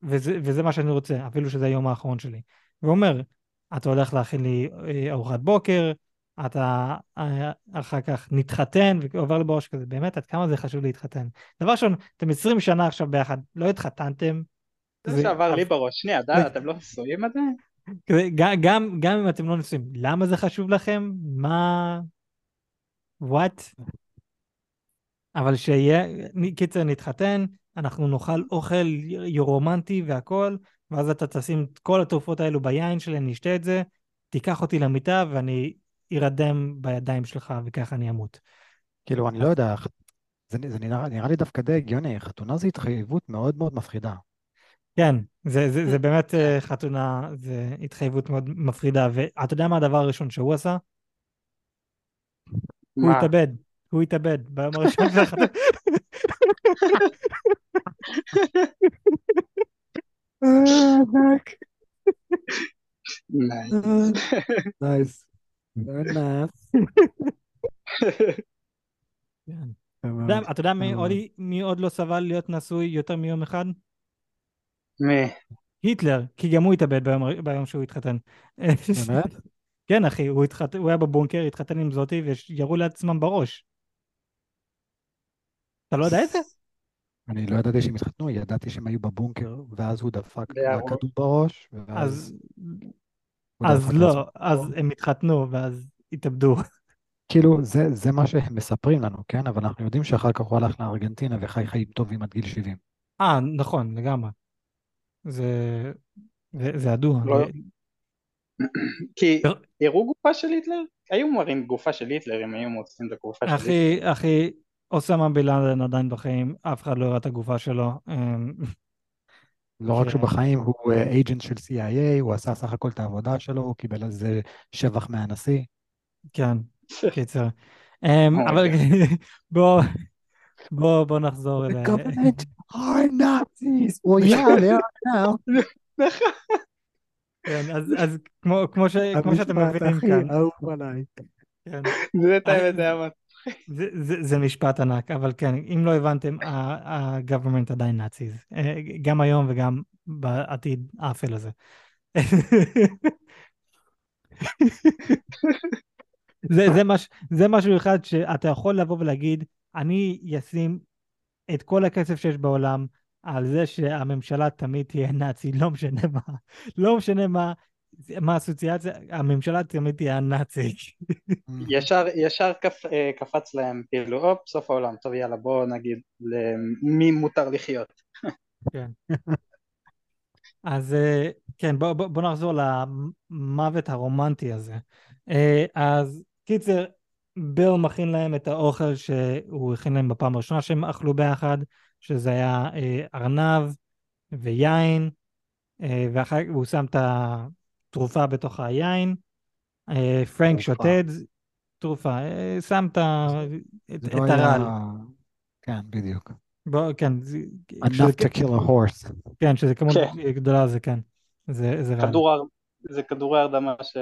וזה, וזה מה שאני רוצה, אפילו שזה היום האחרון שלי. והוא אומר, אתה הולך להכין לי אה, ארוחת בוקר, אתה אה, אחר כך נתחתן, ועובר לי בראש כזה, באמת, עד כמה זה חשוב להתחתן. דבר ראשון, אתם 20 שנה עכשיו ביחד, לא התחתנתם. זה זה- שעבר לי בראש, שנייה, די, אתם לא נשואים גם, גם, גם אם אתם לא נשואים, למה זה חשוב לכם? מה... what? אבל שיהיה, קיצר נתחתן, אנחנו נאכל אוכל רומנטי והכל, ואז אתה תשים את כל התרופות האלו ביין שלי, אני אשתה את זה, תיקח אותי למיטה ואני ארדם בידיים שלך וככה אני אמות. כאילו, אני לא יודע, זה, זה נראה, נראה לי דווקא די הגיוני, חתונה זו התחייבות מאוד מאוד מפחידה. כן, זה, זה, זה באמת אה, חתונה, זה התחייבות מאוד מפחידה, ואתה יודע מה הדבר הראשון שהוא עשה? הוא? התאבד, הוא התאבד ביום הראשון של החתונה. נייס. כן. אתה יודע מי עוד לא סבל להיות נשוי יותר מיום אחד? מי? היטלר, כי גם הוא התאבד ביום שהוא התחתן. באמת? כן אחי, הוא, התחת... הוא היה בבונקר, התחתן עם זאתי וירו לעצמם בראש. אתה לא יודע את זה? אני לא ידעתי שהם התחתנו, ידעתי שהם היו בבונקר, ואז הוא דפק כדור בראש, ואז... אז לא, אז הם התחתנו ואז התאבדו. כאילו, זה, זה מה שהם מספרים לנו, כן? אבל אנחנו יודעים שאחר כך הוא הלך לארגנטינה וחי חיים טובים עד גיל 70. אה, נכון, לגמרי. זה, זה, ידוע. לא. כי הראו גופה של היטלר? היו מראים גופה של היטלר אם היו מוצאים את הגופה של היטלר. אחי, אחי, אוסמה בילאדן עדיין בחיים, אף אחד לא הראה את הגופה שלו. אמ, לא רק שהוא בחיים, הוא אייג'נט של CIA, הוא עשה סך הכל את העבודה שלו, הוא קיבל על זה שבח מהנשיא. כן, <laughs> קיצר. אמ, אבל <laughs> בוא, בוא, בוא נחזור אל... The government are Nazis! Well, yeah, they are now. <laughs> כן, אז כמו שאתם מבינים כאן. המשפט הכי אהוב עליי. כן. זה את האמת, זה היה זה, זה, זה משפט ענק, אבל כן, אם לא הבנתם, ה-government עדיין נאציז, אה, גם היום וגם בעתיד האפל הזה. זה, זה, מש, זה משהו אחד שאתה יכול לבוא ולהגיד, אני אשים את כל הכסף שיש בעולם על זה שהממשלה תמיד תהיה נאצי, לא משנה מה, לא משנה מה, מה האסוציאציה, הממשלה תמיד תהיה הנאצי. ישר, ישר קפ, אה, קפץ להם, כאילו, הופ, סוף העולם, טוב יאללה בוא נגיד למי מותר לחיות. כן. אז אה, כן, בוא, בוא, בוא נחזור למוות הרומנטי הזה. אה, אז קיצר, ביל מכין להם את האוכל שהוא הכין להם בפעם הראשונה שהם אכלו ביחד, שזה היה ארנב ויין, ואחר כך הוא שם את תרופה בתוך היין, אה, פרנק שותה תרופה, אה, שם את לא הרעל. כן, בדיוק. בוא, כן. enough to kill a horse. כן, שזה כמות כן. גדולה זה כן. זה, זה רעל. זה כדורי הרדמה ש...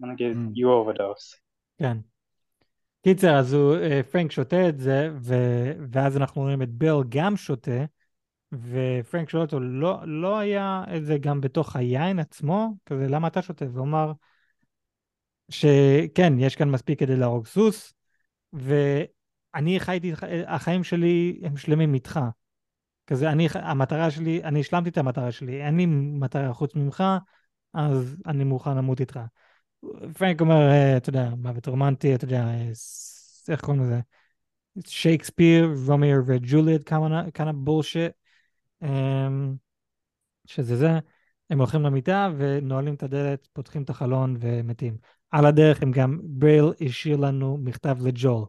נגיד, mm. you overdose. כן. קיצר, אז הוא, אה, פרנק שותה את זה, ו... ואז אנחנו רואים את ביל גם שותה, ופרנק שואל אותו, לא, לא היה את זה גם בתוך היין עצמו? כזה, למה אתה שותה? והוא אמר שכן, יש כאן מספיק כדי להרוג סוס, ואני חייתי, החיים שלי הם שלמים איתך. כזה, אני, המטרה שלי, אני השלמתי את המטרה שלי, אין לי מטרה חוץ ממך, אז אני מוכן למות איתך. פרנק אומר, אה, אתה יודע, מוות רומנטי, אתה יודע, אה, איך קוראים לזה? שייקספיר, רומיר וג'וליאט, כמה בולשיט. אמ, שזה זה, הם הולכים למיטה ונועלים את הדלת, פותחים את החלון ומתים. על הדרך הם גם, ברייל השאיר לנו מכתב לג'ול.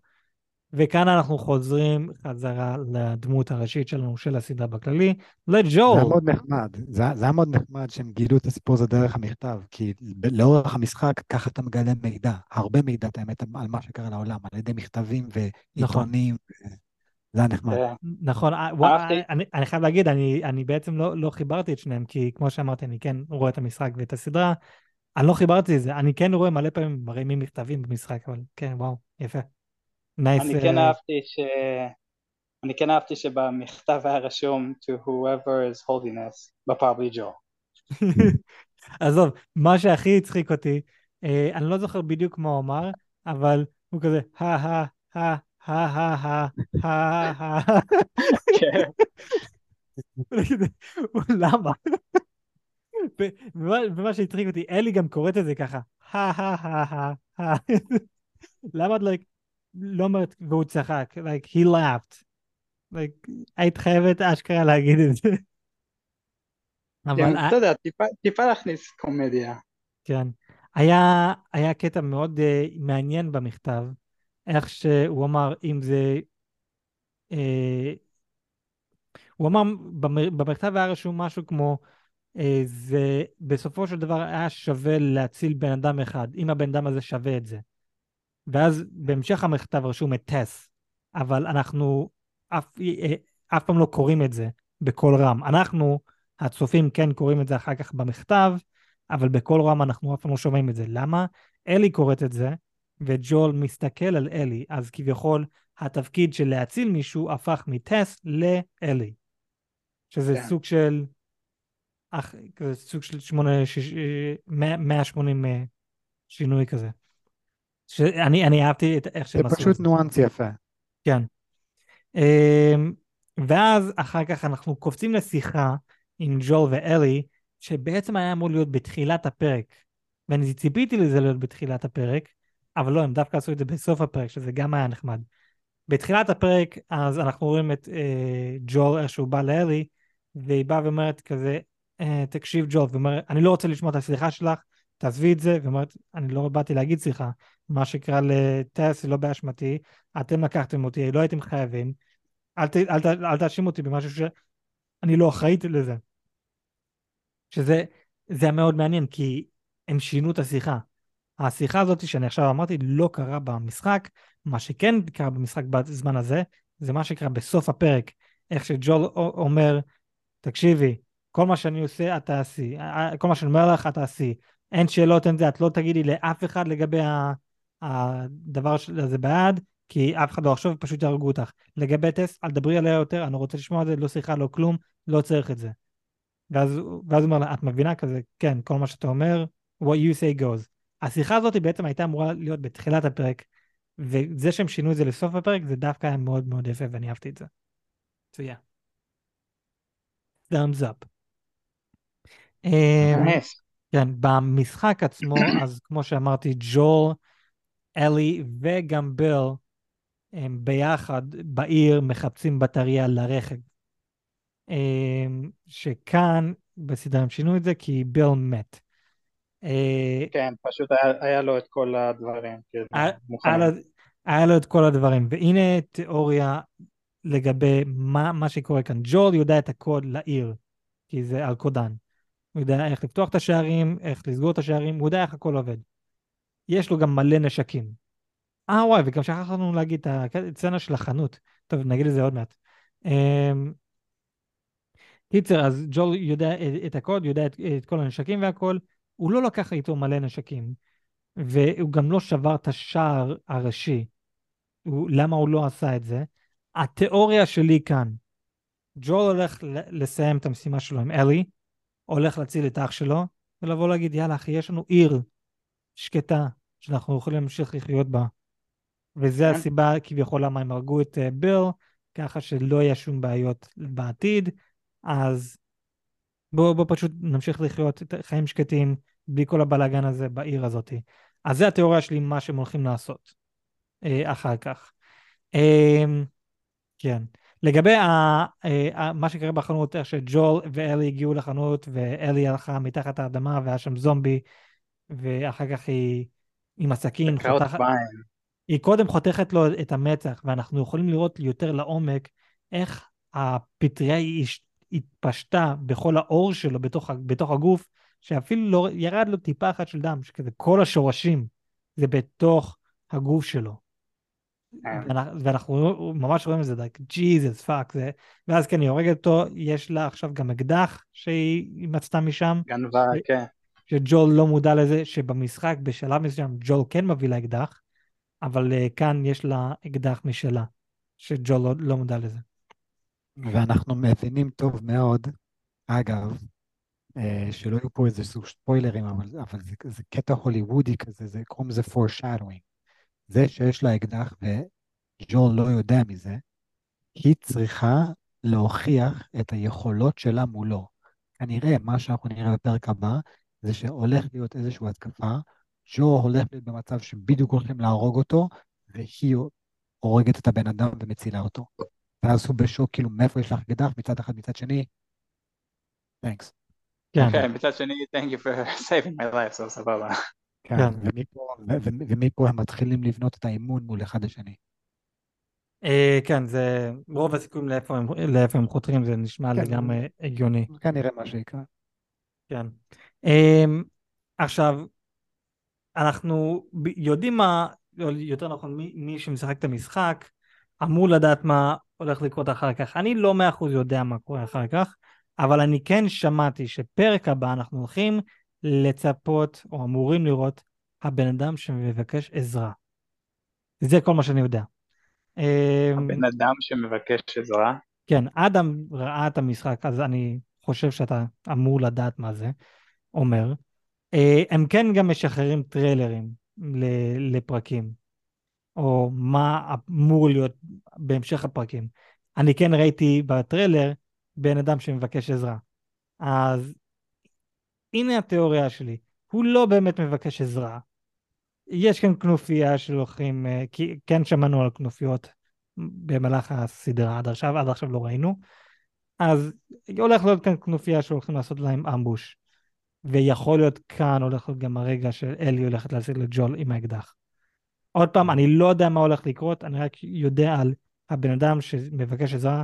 וכאן אנחנו חוזרים חזרה לדמות הראשית שלנו, של הסדרה בכללי, לג'ול. זה היה מאוד נחמד, זה, זה היה מאוד נחמד שהם גילו את הסיפור הזה דרך המכתב, כי לאורך המשחק ככה אתה מגלה מידע, הרבה מידע את האמת על מה שקרה לעולם, על ידי מכתבים ועיתונים. נכון. זה היה נחמד. נכון, אה, אני חייב להגיד, אני בעצם לא, לא חיברתי את שניהם, כי כמו שאמרתי, אני כן רואה את המשחק ואת הסדרה, אני לא חיברתי את זה, אני כן רואה מלא פעמים מרימים מכתבים במשחק, אבל כן, וואו, יפה. נייס. אני כן אה, אהבתי ש... אני כן אהבתי שבמכתב היה רשום to whoever is holding us, בפאבלי ג'ו. <laughs> עזוב, מה שהכי הצחיק אותי, אה, אני לא זוכר בדיוק מה הוא אמר, אבל הוא כזה, הא הא הא למה? ומה שהצחיק אותי, אלי גם קוראת את זה ככה, <laughs> למה את לא אומרת והוא צחק, like he laughed, like היית חייבת אשכרה להגיד את זה. אבל אתה יודע, טיפה להכניס קומדיה. כן, היה קטע מאוד מעניין במכתב. איך שהוא אמר, אם זה... אה, הוא אמר, במכתב היה רשום משהו כמו, אה, זה בסופו של דבר היה שווה להציל בן אדם אחד, אם הבן אדם הזה שווה את זה. ואז בהמשך המכתב רשום את טס, אבל אנחנו אף, אף פעם לא קוראים את זה בקול רם. אנחנו הצופים כן קוראים את זה אחר כך במכתב, אבל בכל רם אנחנו אף פעם לא שומעים את זה. למה? אלי קוראת את זה, וג'ול מסתכל על אלי, אז כביכול התפקיד של להציל מישהו הפך מטס לאלי. שזה כן. סוג של... אח, כזה סוג של 8, 6, 180 אה, שינוי כזה. שאני אני אהבתי את איך זה שהם עשו את פשוט זה. ניואנס יפה. כן. אמ, ואז אחר כך אנחנו קופצים לשיחה עם ג'ול ואלי, שבעצם היה אמור להיות בתחילת הפרק. ואני ציפיתי לזה להיות בתחילת הפרק, אבל לא, הם דווקא עשו את זה בסוף הפרק, שזה גם היה נחמד. בתחילת הפרק, אז אנחנו רואים את אה, ג'ול, איך שהוא בא לאלי, והיא באה ואומרת כזה, אה, תקשיב ג'ול, ואומרת, אני לא רוצה לשמוע את הסליחה שלך, תעזבי את זה, ואומרת, אני לא באתי להגיד סליחה, מה שקרה זה לא באשמתי, אתם לקחתם אותי, לא הייתם חייבים, אל, ת, אל, ת, אל תאשים אותי במשהו שאני לא אחראית לזה. שזה זה היה מאוד מעניין, כי הם שינו את השיחה. השיחה הזאת שאני עכשיו אמרתי לא קרה במשחק, מה שכן קרה במשחק בזמן הזה, זה מה שקרה בסוף הפרק, איך שג'ול אומר, תקשיבי, כל מה שאני עושה את תעשי, כל מה שאני אומר לך את תעשי, אין שאלות, אין זה, את לא תגידי לאף אחד לגבי הדבר הזה בעד, כי אף אחד לא יחשוב, פשוט יהרגו אותך. לגבי טס, אל תדברי עליה יותר, אני רוצה לשמוע את זה, לא שיחה, לא כלום, לא צריך את זה. ואז, הוא אומר לה, את מבינה כזה, כן, כל מה שאתה אומר, what you say goes. השיחה הזאת בעצם הייתה אמורה להיות בתחילת הפרק, וזה שהם שינו את זה לסוף הפרק, זה דווקא היה מאוד מאוד יפה, ואני אהבתי את זה. So yeah. thumbs up. אמ, נייס. כן, במשחק עצמו, אז כמו שאמרתי, ג'ול, אלי וגם ביל, הם ביחד בעיר מחפשים בטריה לרכב. אמ, שכאן בסדרה הם שינו את זה כי ביל מת. אה, כן, פשוט היה, היה לו את כל הדברים, כאילו, היה- היה לו את כל הדברים, והנה תיאוריה לגבי מה, מה שקורה כאן. ג'ול יודע את הקוד לעיר, כי זה על קודן. הוא יודע איך לפתוח את השערים, איך לסגור את השערים, הוא יודע איך הכל עובד. יש לו גם מלא נשקים. אה וואי, וגם שכחנו להגיד את הסצנה של החנות. טוב, נגיד את זה עוד מעט. אמ, קיצר, אז ג'ול יודע את- הקוד, יודע את, את כל הנשקים והכל, הוא לא לקח איתו מלא נשקים, והוא גם לא שבר את השער הראשי. הוא, למה הוא לא עשה את זה? התיאוריה שלי כאן, ג'ול הולך לסיים את המשימה שלו עם אלי, הולך להציל את אח שלו, ולבוא להגיד, יאללה אחי, יש לנו עיר שקטה, שאנחנו יכולים להמשיך לחיות בה. וזה כן. הסיבה כביכול למה הם הרגו את אה, ביל, ככה שלא יהיה שום בעיות בעתיד, אז בואו בוא פשוט נמשיך לחיות את חיים שקטים, בלי כל הבלאגן הזה בעיר הזאת. אז זה התיאוריה שלי, מה שהם הולכים לעשות אה, אחר כך. אה, כן. לגבי ה, אה, מה שקרה בחנות, איך שג'ול ואלי הגיעו לחנות, ואלי הלכה מתחת האדמה והיה שם זומבי, ואחר כך היא עם הסכין חותכת. היא קודם חותכת לו את המצח, ואנחנו יכולים לראות יותר לעומק איך הפטריה התפשטה בכל העור שלו בתוך, בתוך הגוף, שאפילו לא ירד לו טיפה אחת של דם, שכזה כל השורשים זה בתוך הגוף שלו. כן. ואנחנו, ואנחנו ממש רואים את זה, like, Jesus fuck, זה, ואז כן, היא הורגת אותו, יש לה עכשיו גם אקדח שהיא מצאה משם, גנבה, כן. שג'ואל לא מודע לזה, שבמשחק בשלב מסוים ג'ואל כן מביא לה אקדח, אבל uh, כאן יש לה אקדח משלה, שג'ול לא, לא מודע לזה. ואנחנו מבינים טוב מאוד, אגב, אה, שלא יהיו פה איזה סוג ספוילרים, אבל, אבל זה, זה קטע הוליוודי כזה, זה קוראים לזה foreshadowing. זה שיש לה אקדח וג'ול לא יודע מזה, היא צריכה להוכיח את היכולות שלה מולו. כנראה מה שאנחנו נראה בפרק הבא, זה שהולך להיות איזושהי התקפה, ג'ו הולך להיות במצב שבדיוק הולכים להרוג אותו, והיא הורגת את הבן אדם ומצילה אותו. ואז הוא בשוק, כאילו, מאיפה יש לך אקדח? מצד אחד, מצד שני, תנקס. כן, כן, מצד שני, thank you for <laughs> saving my life, so סבבה. כן, כן. ומפה, הם מתחילים לבנות את האימון מול אחד השני. אה, כן, זה רוב הסיכויים לאיפה הם, לאיפה הם חותרים, זה נשמע כן. לגמרי הגיוני. כנראה מה שיקרה. כן. Um, עכשיו, אנחנו יודעים מה, יותר נכון, מי, מי שמשחק את המשחק, אמור לדעת מה הולך לקרות אחר כך. אני לא מאה אחוז יודע מה קורה אחר כך, אבל אני כן שמעתי שפרק הבא אנחנו הולכים לצפות, או אמורים לראות, הבן אדם שמבקש עזרה. זה כל מה שאני יודע. אמ, הבן אדם שמבקש עזרה. כן, אדם ראה את המשחק, אז אני חושב שאתה אמור לדעת מה זה אומר. אה, הם כן גם משחררים טריילרים לפרקים, או מה אמור להיות בהמשך הפרקים. אני כן ראיתי בטריילר בן אדם שמבקש עזרה. אז הנה התיאוריה שלי, הוא לא באמת מבקש עזרה. יש כאן כנופיה שהולכים, אה, כי כן שמענו על כנופיות במהלך הסדרה עד עכשיו, עד עכשיו לא ראינו. אז הולך להיות כאן כנופיה שהולכים לעשות להם אמבוש. ויכול להיות כאן הולך להיות גם הרגע שאלי הולכת להשיג לג'ול עם האקדח. עוד פעם, אני לא יודע מה הולך לקרות, אני רק יודע על הבן אדם שמבקש עזרה,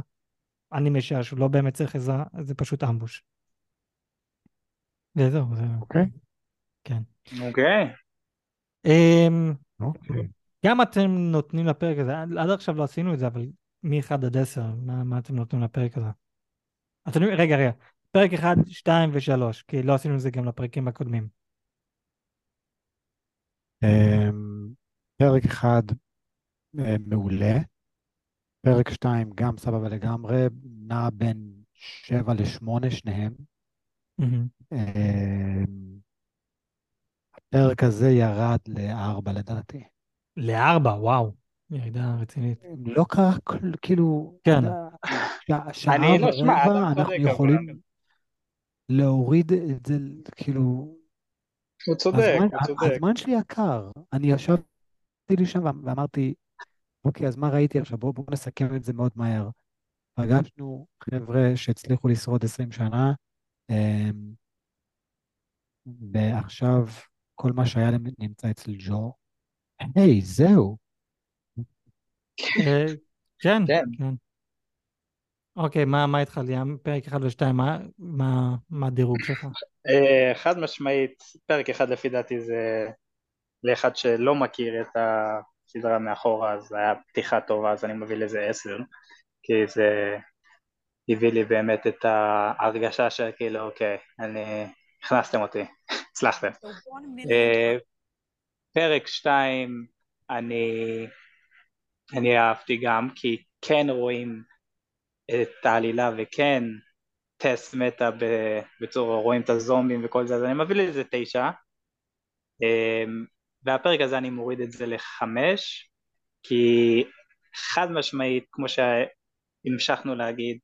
אני משער שהוא לא באמת צריך עזרה, זה פשוט אמבוש. וזהו, זה... אוקיי. כן. אוקיי. אמ, אוקיי. גם אתם נותנים לפרק הזה, עד עכשיו לא עשינו את זה, אבל מ-1 עד 10, מה, מה אתם נותנים לפרק הזה? אתם, רגע, רגע, פרק 1, 2 ו-3, כי לא עשינו את זה גם לפרקים הקודמים. אמ, פרק אחד אה, מעולה, פרק שתיים גם סבבה לגמרי, נע בין שבע לשמונה שניהם. מהמם. אמ, הפרק הזה ירד לארבע לדעתי. לארבע, וואו, ירידה רצינית. לא קרה כאילו, כן. אתה שעה- שעה אני לא, שמע, ורבע אדם אנחנו צודק, אבל- יכולים להוריד את זה, כאילו, הוא צודק, הזמן, הוא צודק. הזמן שלי יקר. אני ישבתי לי שם ואמרתי, אוקיי, אז מה ראיתי עכשיו? בואו בוא נסכם את זה מאוד מהר. פגשנו חבר'ה שהצליחו לשרוד 20 שנה, אמ, ועכשיו כל מה שהיה להם נמצא אצל ג'ו. היי, זהו. אה, כן, כן. אוקיי, מה, מה איתך ליאם? פרק 1 ו-2, מה, מה, מה הדירוג שלך? אה, חד משמעית, פרק אחד לפי דעתי זה לאחד שלא מכיר את הסדרה מאחורה, אז היה פתיחה טובה, אז אני מביא לזה עשר, כי זה הביא לי באמת את ההרגשה של כאילו, אוקיי, אני... הכנסתם אותי, <laughs> הצלחתם. אה, פרק שתיים אני, אני אהבתי גם כי כן רואים את העלילה וכן טסט מטה בצורה רואים את הזומבים וכל זה אז אני מביא לזה תשע אמ, והפרק הזה אני מוריד את זה לחמש כי חד משמעית כמו שהמשכנו להגיד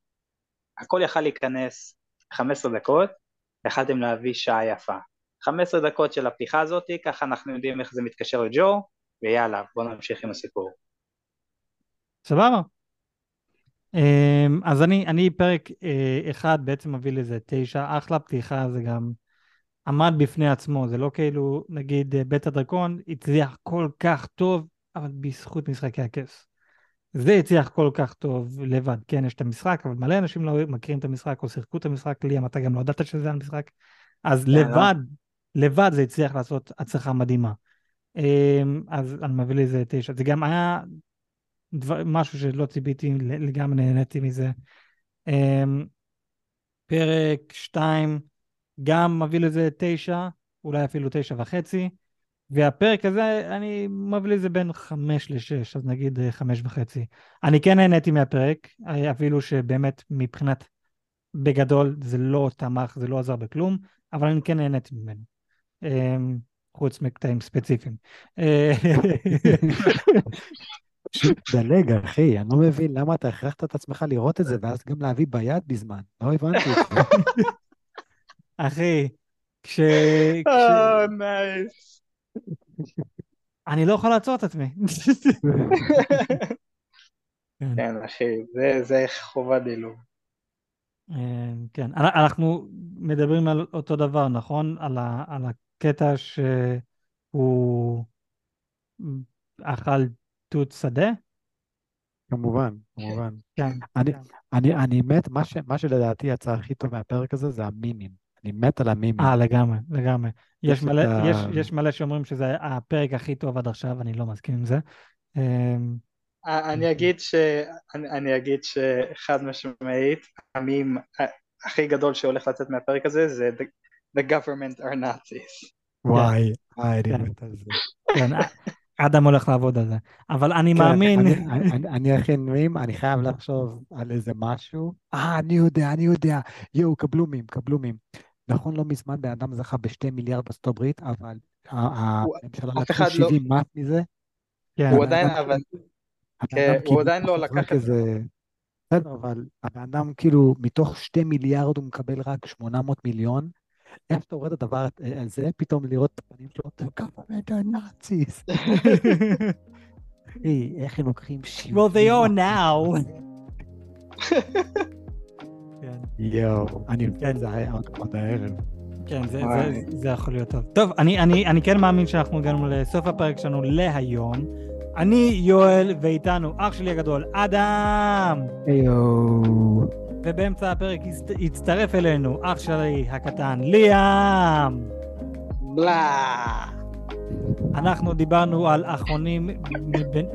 הכל יכל להיכנס 15 דקות יכלתם להביא שעה יפה 15 דקות של הפתיחה הזאת, ככה אנחנו יודעים איך זה מתקשר לג'ו, ויאללה, בואו נמשיך עם הסיפור. סבבה. אמ, אז אני, אני פרק אה, אחד בעצם מביא לזה תשע, אחלה פתיחה, זה גם עמד בפני עצמו, זה לא כאילו, נגיד, אה, בית הדרקון הצליח כל כך טוב, אבל בזכות משחקי הכס. זה הצליח כל כך טוב לבד, כן, יש את המשחק, אבל מלא אנשים לא מכירים את המשחק או שיחקו את המשחק, ליאם, אתה גם לא ידעת שזה המשחק, אז כן, לא. לבד, לבד זה הצליח לעשות הצלחה מדהימה. אמ, אז אני מביא לזה תשע. זה גם היה דבר, משהו שלא ציפיתי, לגמרי נהניתי מזה. אמ, פרק שתיים, גם מביא לזה תשע, אולי אפילו תשע וחצי. והפרק הזה, אני מביא לזה בין חמש לשש, אז נגיד אה, חמש וחצי. אני כן נהניתי מהפרק, אה, אפילו שבאמת מבחינת, בגדול, זה לא תמך, זה לא עזר בכלום, אבל אני כן נהניתי ממנו. אמ, חוץ מקטעים ספציפיים. <laughs> <laughs> פשוט דלג, אחי, אני לא מבין למה אתה הכרחת את עצמך לראות את זה, ואז גם להביא ביד בזמן. לא הבנתי את זה. <laughs> אחי, כש... אה, nice. אני לא יכול לעצור את עצמי. <laughs> כן. כן, אחי, זה- זה חובה דילוג. אה, כן, אנ- אנחנו מדברים על אותו דבר, נכון? על הקטע שהוא אכל תות שדה? כמובן, כמובן. כן. אני, אני, אני מת, מה, ש, מה שלדעתי יצא הכי טוב מהפרק הזה זה המימים. אני מת על המימים. אה, לגמרי, לגמרי. יש יש מלא, ה- יש, יש מלא שאומרים שזה הפרק הכי טוב עד עכשיו, אני לא מסכים עם זה. אה, אני אגיד ש... אני אני אגיד שחד משמעית, המים, הכי גדול שהולך לצאת מהפרק הזה זה The, the government are Nazis. וואי, וואי, כן. אני מת על זה. אדם הולך לעבוד על זה. אבל אני כן, מאמין... אני- אני- אני- אני הכי נעים, אני חייב לחשוב על איזה משהו. אה, אני יודע, אני יודע. יואו, קבלו מים, קבלו מים. נכון, לא מזמן בן אדם זכה בשתי מיליארד בארצות הברית, אבל הממשלה לקחו אחד לא- 70 מס מזה. כן, הוא עדיין, אבל כן, הוא כאילו עדיין לא לקח את זה. בסדר, אבל הבן אדם כאילו, מתוך שתי מיליארד הוא מקבל רק 800 מיליון. איך שאתה רואה את הדבר הזה, פתאום לראות את הפנים שלו, government are Nazis. אחי, איך הם לוקחים 70 well they are now. <laughs> כן. יואו, אני כן. זה היה עוד הערב. כן, זה. זה, זה יכול להיות טוב. טוב, אני, אני, אני כן מאמין שאנחנו הגענו לסוף הפרק שלנו להיום. אני יואל, ואיתנו אח שלי הגדול, אדם! יואו. ובאמצע הפרק הצטרף אלינו אח שלי הקטן, ליאם! בלה. אנחנו דיברנו על אחרונים,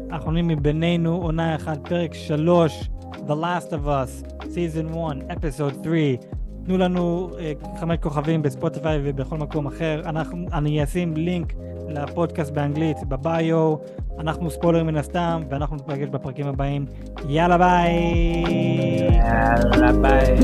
אחרונים מבינינו, עונה אחת, פרק שלוש, The Last of Us, Season 1, Episode 3. תנו לנו uh, חמש כוכבים בספוטיפיי ובכל מקום אחר. אנחנו, אני אשים לינק לפודקאסט באנגלית בביו. אנחנו ספוילר מן הסתם, ואנחנו נפגש בפרקים הבאים. יאללה ביי! יאללה ביי.